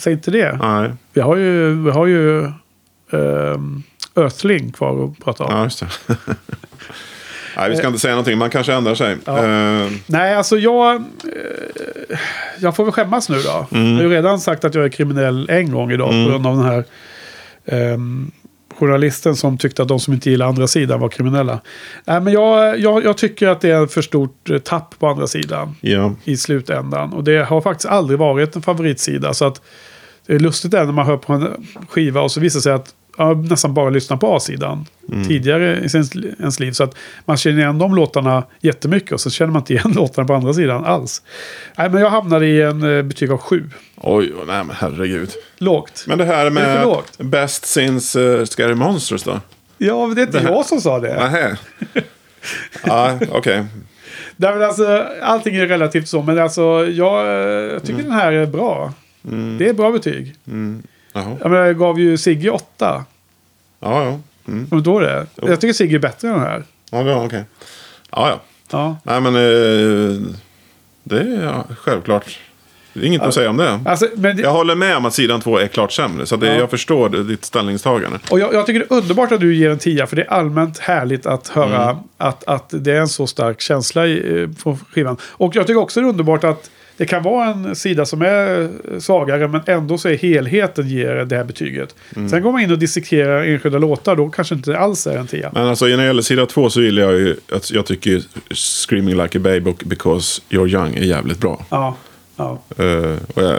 Säg inte det. Nej, Vi har ju, vi har ju ehm, Earthling kvar att prata om. ja, just det. Nej, vi ska inte säga någonting. Man kanske ändrar sig. Ja. Eh, Nej, alltså jag... Eh, jag får väl skämmas nu då. Mm. Jag har ju redan sagt att jag är kriminell en gång idag på grund av den här ehm, journalisten som tyckte att de som inte gillar andra sidan var kriminella. Nej, men jag, jag, jag tycker att det är för stort eh, tapp på andra sidan ja. i slutändan. Och det har faktiskt aldrig varit en favoritsida. Så att lustigt är när man hör på en skiva och så visar det sig att jag nästan bara lyssnar på A-sidan tidigare i sin, ens liv. Så att man känner igen de låtarna jättemycket och så känner man inte igen låtarna på andra sidan alls. Nej, men jag hamnade i en eh, betyg av sju. Oj, nej men herregud. Lågt. Men det här det med lågt? Best Since uh, Scary Monsters då? Ja, men det är inte Det jag som sa det. Nähä. Ja, okej. Nej, men alltså, allting är relativt så, men alltså, jag, eh, jag tycker den här är bra. Det är bra betyg. Jaha. Jag, menar, jag gav ju Sigge åtta. Ja, ja. Mm. Du ihåg det? Jag tycker Sigge är bättre än den här. Ja, okej. Ja, ja. Ja. Nej, men eh, det är ja, självklart. Det är inget att säga om det. Alltså, det, Jag håller med om att sidan två är klart sämre. Så det, Ja. jag förstår ditt ställningstagande. och jag, jag tycker det är underbart att du ger en tia. För det är allmänt härligt att höra att, att det är en så stark känsla i, eh, på skivan. Och jag tycker också det är underbart att det kan vara en sida som är svagare men ändå så är helheten ger det här betyget. Sen går man in och dissekerar enskilda låtar då kanske inte alls är en tia. Men alltså när det gäller sida två så gillar jag ju att jag tycker Screaming Like a Baby och Because You're Young är jävligt bra. Ja, ja. Eh, och, jag,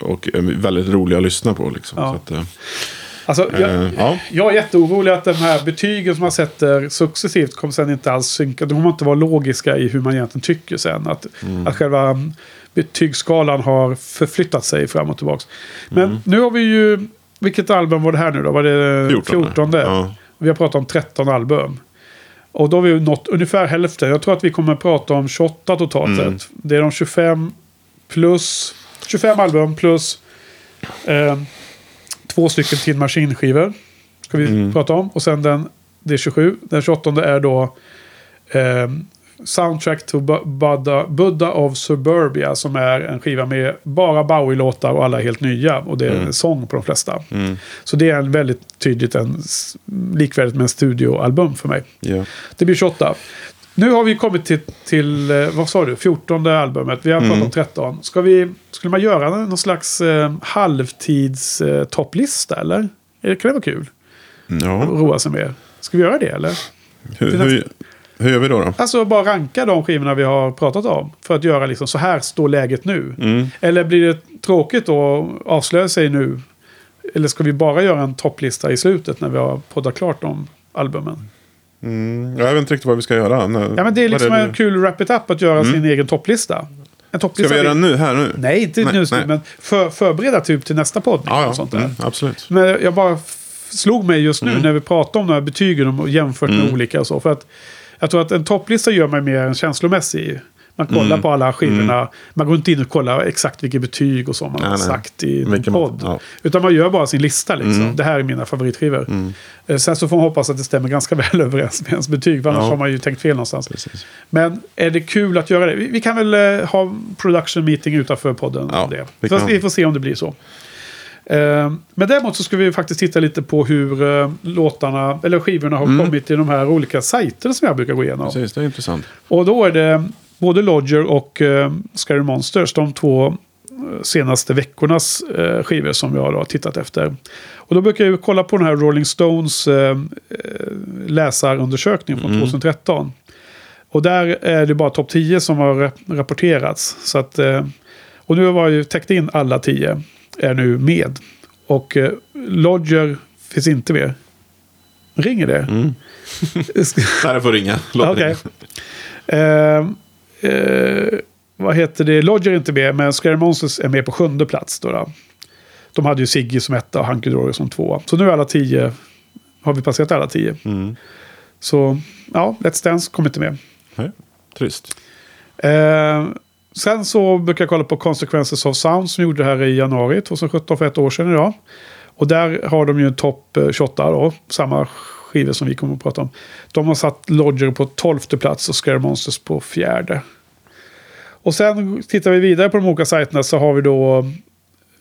och väldigt roliga att lyssna på liksom. Ja. Alltså, jag, Eh, ja. jag är jätteorolig att de här betygen som man sätter successivt kommer sen inte alls synka. De kommer inte vara logiska i hur man egentligen tycker sen. Att, Mm. att själva betygsskalan har förflyttat sig fram och tillbaka. Men Mm. nu har vi ju... Vilket album var det här nu då? Var det 14? 14? Ja. Vi har pratat om 13 album. Och då har vi nått ungefär hälften. Jag tror att vi kommer att prata om 28 totalt Mm. sett. Det är de 25 plus... 25 album plus eh, två stycken till maskinskivor. Ska vi Mm. prata om. Och sen den, det är 27. Den 28 är då eh, Soundtrack to Bu- Buddha, Buddha of Suburbia. Som är en skiva med bara Bowie-låtar och alla helt nya. Och det är en sång på de flesta. Så det är en väldigt tydligt en, likvärdigt med en studioalbum för mig. ja. Det blir 28. Nu har vi kommit till, till eh, vad sa du, 14 albumet. Vi har pratat om 13. Ska vi, skulle man göra någon slags eh, halvtids eh, eller? Det- Kan det vara kul? ja. Att roa sig med. Ska vi göra det eller? Hur, hur, hur gör vi då? då? Alltså bara ranka de skivorna vi har pratat om. För att göra liksom så här står läget nu. Mm. Eller blir det tråkigt då att avslöja sig nu? Eller ska vi bara göra en topplista i slutet när vi har poddat klart om albumen? Mm, jag vet inte riktigt vad vi ska göra. Ja men det är liksom du- en kul wrap it up att göra sin egen topplista. En Ska topplista vi göra den nu, här nu? Nej, inte Nej, nu nej. men för, förbereda typ till nästa podd. Ja, ja. sånt där. Mm, absolut. Men jag bara slog mig just Mm. nu när vi pratade om de här betygen och jämfört med olika och så. För att jag tror att en topplista gör mig mer en känslomässig. Man kollar Mm. på alla skivorna. Man går inte in och kollar exakt vilket betyg och så man Nej, har nej. sagt i en podd. ja. Utan man gör bara sin lista liksom. Mm. Det här är mina favoritskivor. Eh, Sen så får man hoppas att det stämmer ganska väl överens med ens betyg. För annars Ja. har man ju tänkt fel någonstans. Precis. Men är det kul att göra det? Vi, vi kan väl eh, ha production meeting utanför podden Ja, det. vi kan. vi får se om det blir så. Eh, men däremot så ska vi faktiskt titta lite på hur låtarna, eller skivorna har Mm. kommit till de här olika sajterna som jag brukar gå igenom. Precis, det är intressant. Och då är det både Lodger och eh, Scary Monsters, de två eh, senaste veckornas eh, skivor som jag har tittat efter. Och då brukar jag kolla på den här Rolling Stones eh, eh, läsarundersökning från 2013. Och där är det bara topp 10 som har rap- rapporterats. Så att, eh, och nu har jag ju täckt in alla 10, är nu med. Och eh, Lodger finns inte med. Ringer det? Mm. Nej, det får ringa. Låt Okej. Eh, eh, vad heter det? Lodger är inte med, men Scary Monsters är med på sjunde plats. Då, då. De hade ju Siggy som etta och Hunky Dory som tvåa. Så nu är alla tio, har vi passerat alla tio. Mm. Så ja, Let's Dance kommer inte med. Nej, Trist. Eh, sen så brukar jag kolla på Consequences of Sound som gjorde det här i januari 2017 för ett år sedan idag. Och där har de ju en topp eh, 28 då, samma skivor som vi kommer att prata om. De har satt Lodger på 12 plats och Scare Monsters på fjärde. Och sen tittar vi vidare på de olika sajterna så har vi då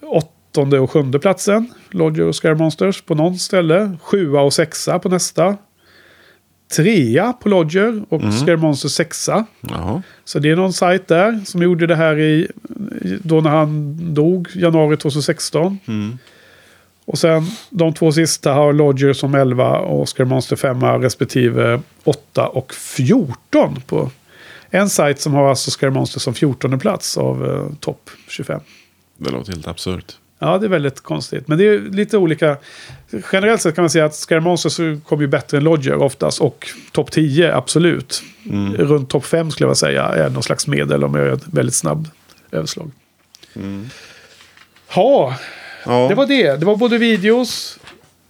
åttonde och sjunde platsen. Lodger och Scare Monsters på någon ställe. Sjua och sexa på nästa. Trea på Lodger och Scare Monsters sexa. Jaha. Så det är någon sajt där som gjorde det här i, då när han dog, januari 2016. Mm. Och sen de två sista har Lodger som 11 och Oscar Monster 5 respektive 8 och 14 på en sajt som har alltså Scare Monster som 14 plats av eh, topp 25. Det låter helt absurt. Ja, det är väldigt konstigt. Men det är lite olika. Generellt sett kan man säga att Scare Monsters kommer ju bättre än Lodger oftast. Och topp 10, absolut. Mm. Runt topp 5 skulle jag säga är någon slags medel om jag gör ett väldigt snabb överslag. Ja, Ja, det var det. Det var både videos.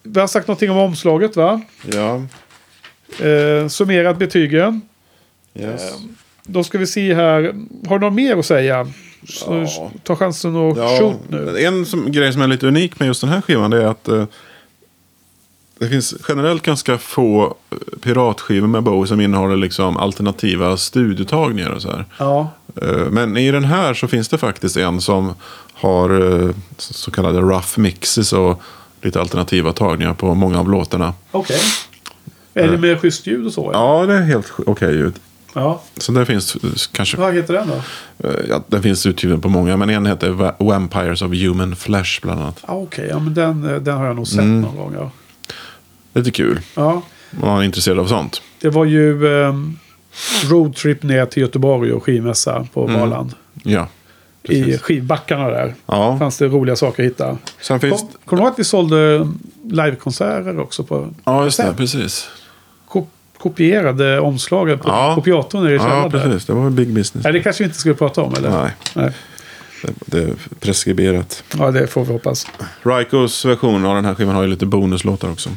Vi har sagt någonting om omslaget va? ja. Eh, summerat betygen. Yes. Då ska vi se här. Har du något mer att säga? Så Ja. Ta chansen och Ja, shoot nu. en som, grej som är lite unik med just den här skivan det är att eh, det finns generellt ganska få eh, piratskivor med Bowie som innehåller liksom alternativa studiotagningar och så här. Ja, Eh, Men i den här så finns det faktiskt en som har eh, så kallade rough mixes och lite alternativa tagningar på många av låtarna. okej. Är det med schysst ljud och så? eller? Ja, det är helt okej ljud. ja. Så det finns eh, kanske, Vad heter den då? eh, ja, den finns utgiven på många, men en heter Va- Vampires of Human Flesh bland annat. Ja, Okej, ja, men den, eh, den har jag nog sett Mm. någon gång. Ja. Lite kul, Ja, om man är intresserad av sånt. det var ju um, roadtrip ner till Göteborg och skivmässa på Valand. Ja, I skivbackarna där Ja, fanns det roliga saker att hitta. sen finns... Kom, kommer du ihåg att vi sålde livekonserter också på Ja, just det, precis. Ko- kopierade omslaget på Ja. kopiatorn nere i Ja, precis. Det var big business. Nej, det kanske vi inte skulle prata om, eller? Nej, Nej. det, är preskriberat. Ja, det får vi hoppas. Rikos version av den här skivan har ju lite bonuslåtar också.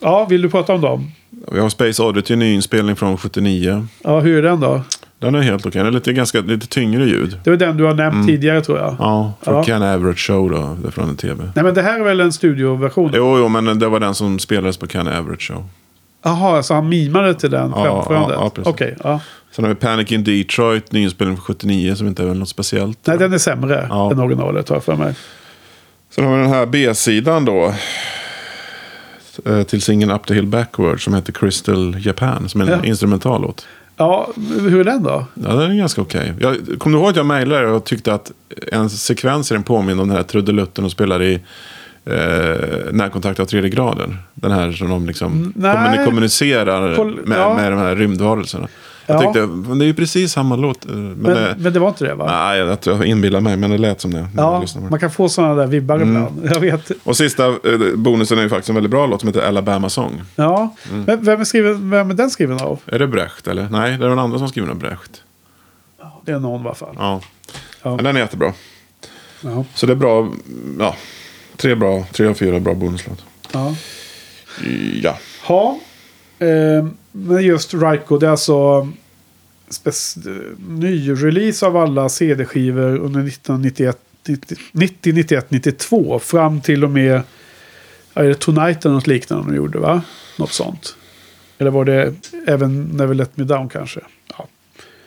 Ja, vill du prata om dem? Vi har Space Oddity, en ny inspelning från 79. Ja, hur är den då? Den är helt okej. Den är lite, ganska, lite tyngre ljud. Det var den du har nämnt tidigare tror jag. Mm. Ja, från Ja. Ken Average Show då. Från en tv. Nej, men det här är väl en studioversion? Jo, jo, men det var den som spelades på Ken Average Show. Jaha, så han mimade till den Ja, framförandet? ja, ja, precis. Okej, ja. Sen har vi Panic in Detroit, nyinspelning från 79 som inte är väl något speciellt. Nej, den är sämre Ja. än originalet har jag för mig. Sen har vi den här B-sidan då. eh, Till singeln Up the Hill Backward som heter Crystal Japan. Som är en Ja. instrumentallåt. Ja, hur är den då? Ja, den är ganska okej. Jag kommer du ihåg att jag mejlade och tyckte att en sekvens i den påminner om den här trudelutten och spelar i eh, närkontakt av tredje graden. Den här som de liksom nej. kommuni- kommunicerar Kol- med, ja. med de här rymdvarelserna. Jag Ja. tyckte, men det är ju precis samma låt. eh, Men, Men, det, men det var inte det va? nej, jag, jag inbillar mig, men det lät som det. Ja, man kan få sådana där vibbar Mm. ibland. Jag vet. Och sista eh, bonusen är ju faktiskt en väldigt bra låt som heter Alabama Song. Ja, Mm. men vem är, skriven, vem är den skriven av? Är det Brecht eller? Nej, det är den andra som skriver av Brecht. Det är någon i alla fall. Ja. Ja. Men den är jättebra. Ja. Så det är bra, ja, tre bra, tre av fyra bra bonuslåt. Ja. Ja. Ja, eh, men just Raiko, det är alltså ny-release av alla CD-skivor under 1991, 90, 90, 91, 92. Fram till och med, är det Tonight eller något liknande de gjorde va? Något sånt. Eller var det även Never Let Me Down kanske? Ja.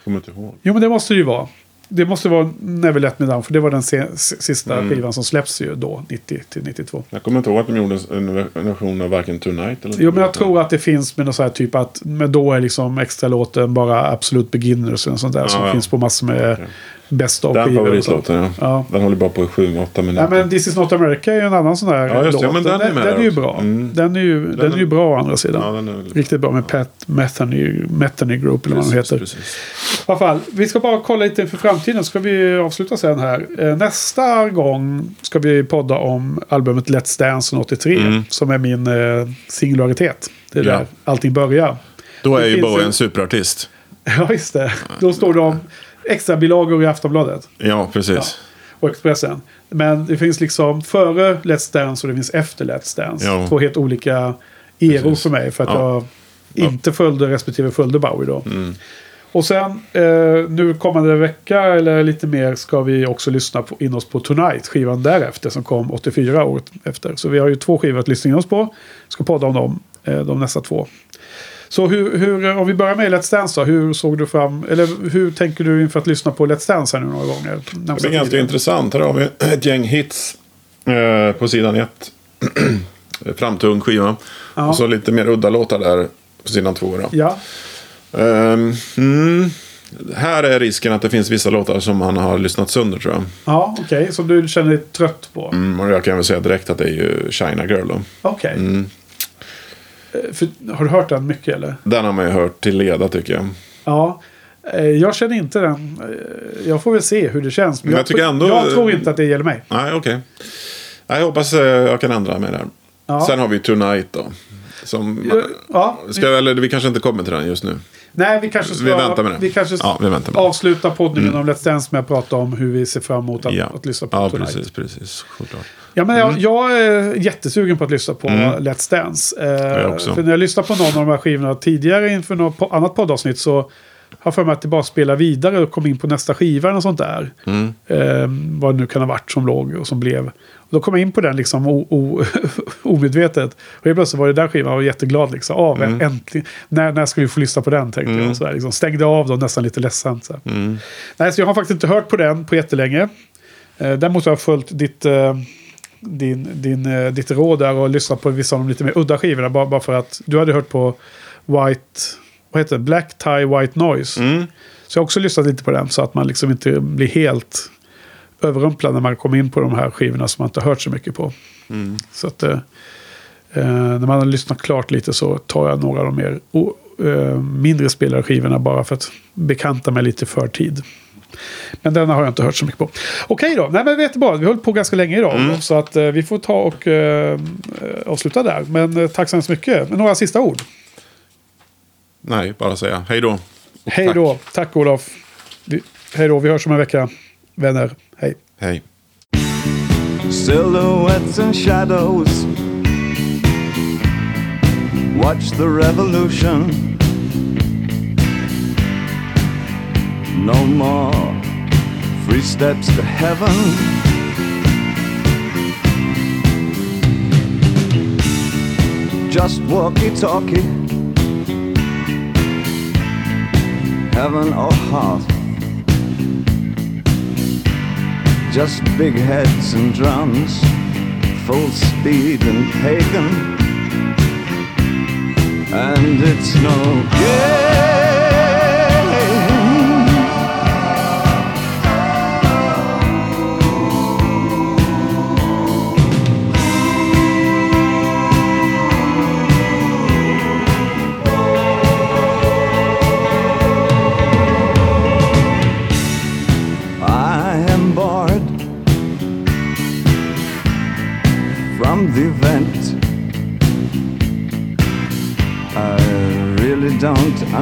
Kommer inte ihåg. Jo men det måste det ju vara. Det måste vara Never Let Me Down för det var den se- sista Mm. skivan som släpps ju då, 90 till 92. Jag kommer inte ihåg att de gjorde en version av varken Tonight eller Jo, men jag tror att det finns med någon sån här typ att men då är liksom extra låten bara Absolut Beginners och sånt där som ja. finns på massor med Okej. Bäst av Den favoritlåten, ja. Ja. Den håller bara på i 7-8 minuter. Ja, men This is not America är ju en annan sån där Ja, just det. låt. Ja, men den är med den där är ju bra. Mm. Den är ju, den, Den är ju är- bra å andra sidan. ja, den är Riktigt bra med Pat Metheny, Metheny Group eller vad den Precis, heter. precis. I alla fall, vi ska bara kolla lite inför framtiden. Ska vi avsluta sen här. Eh, Nästa gång ska vi podda om albumet Let's Dance från 83. Mm. Som är min eh, singularitet. Det är där allting börjar. Då Det är ju Bowie en- superartist. Ja, just det. Då står om extra bilagor i Aftonbladet Ja, precis. och Expressen. Men det finns liksom före Let's Dance och det finns efter Let's Dance. Ja. Två helt olika eror för mig. För att Ja. jag inte följde respektive följde Bowie då. Mm. Och sen eh, nu kommande vecka eller lite mer ska vi också lyssna på, in oss på Tonight. Skivan därefter som kom 84 året efter. Så vi har ju två skivor att lyssna in oss på. Ska podda om dem eh, de nästa två. Så hur, hur, om vi börjar med Let's Dance då. Hur såg du fram, eller hur tänker du inför att lyssna på Let's Dance här nu några gånger? Det blir ganska intressant. Här har vi ett gäng hits eh, på sidan ett. Framtung skiva. Ja. Och så lite mer udda låtar där på sidan två. Då. Ja, Ehm, mm, här är risken att det finns vissa låtar som han har lyssnat sönder tror jag. ja okej. Som du känner dig trött på. Mm, och jag kan väl säga direkt att det är ju China Girl då. Okej. Mm. Eh, för- Har du hört den mycket eller? Den har man ju hört till leda tycker jag. Ja. Eh, Jag känner inte den. Eh, Jag får väl se hur det känns. Men jag tycker tror- ändå- jag tror inte att det gäller mig. Nej, okej. Nej, Jag hoppas jag kan ändra mig där. Ja. Sen har vi Tonight då. Som, Ja. ska, eller vi kanske inte kommer till den just nu. Nej, vi kanske ska, Vi väntar med det. vi kanske ska Ja, vi väntar med avsluta podden om Let's Dance med att prata om hur vi ser fram emot att, Ja, att lyssna på ja Tonight. precis, precis. Självklart. Ja, men jag, jag är jättesugen på att lyssna på Let's Dance. Eh. För när jag lyssnade på någon av de här skivorna tidigare inför något po- annat poddavsnitt så har jag för mig att det bara spelar vidare och kom in på nästa skiva eller något sånt där. Mm. Eh, vad det nu kan ha varit som låg och som blev. Och då kom jag in på den liksom omedvetet. Och helt plötsligt var det där skivan och var jätteglad liksom. Av Mm. äntligen. När, när ska vi få lyssna på den tänkte jag. Så där, liksom. Stängde av då nästan lite ledsamt. Så. Mm. Nej, så jag har faktiskt inte hört på den på jättelänge. Eh, däremot har jag följt ditt, eh, din, din, eh, ditt råd där och lyssnat på vissa av de lite mer udda skivorna. Bara, bara för att du hade hört på White, vad heter det? Black Tie White Noise. Mm. Så jag har också lyssnat lite på den så att man liksom inte blir helt överrumplad när man kommer in på de här skivorna som man inte har hört så mycket på. Mm. Så att eh, eh, när man har lyssnat klart lite så tar jag några av de mer o, eh, mindre spelade skivorna bara för att bekanta mig lite för tid. Men denna har jag inte hört så mycket på. Okej då, nej men vet du vad, vi hållit på ganska länge idag. Så att eh, vi får ta och eh, eh, avsluta där. Men eh, tack så hemskt mycket. Men några sista ord. Nej, bara säga hej då. Hej då, tack Olof. Vi, hej då, vi hörs om en vecka. Vänner, hej. Hej. silhouettes and shadows. Watch the revolution. No more free steps to heaven. Just walkie talkie. Heaven or heart. Just big heads and drums, full speed and pagan. And it's no game.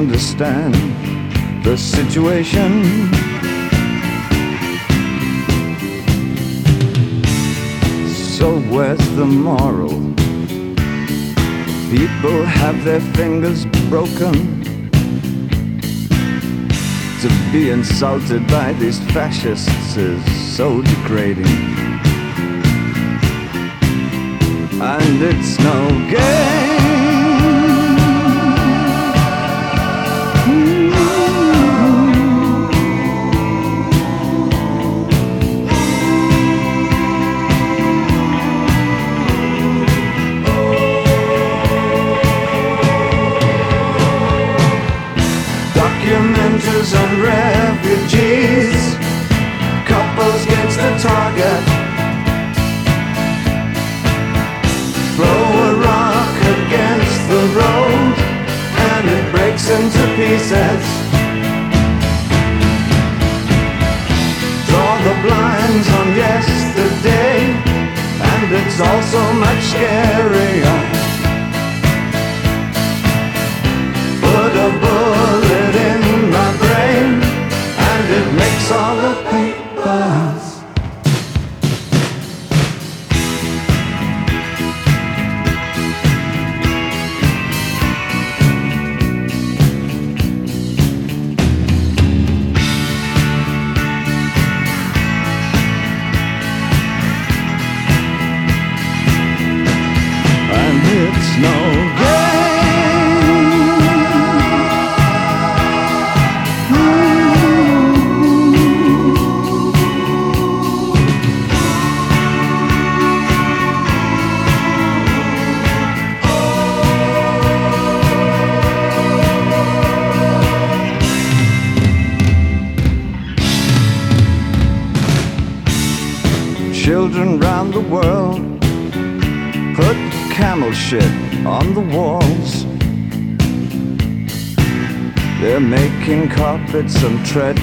Understand the situation. So where's the moral? People have their fingers broken. to be insulted by these fascists is so degrading. And it's no game. Carpets and treadmills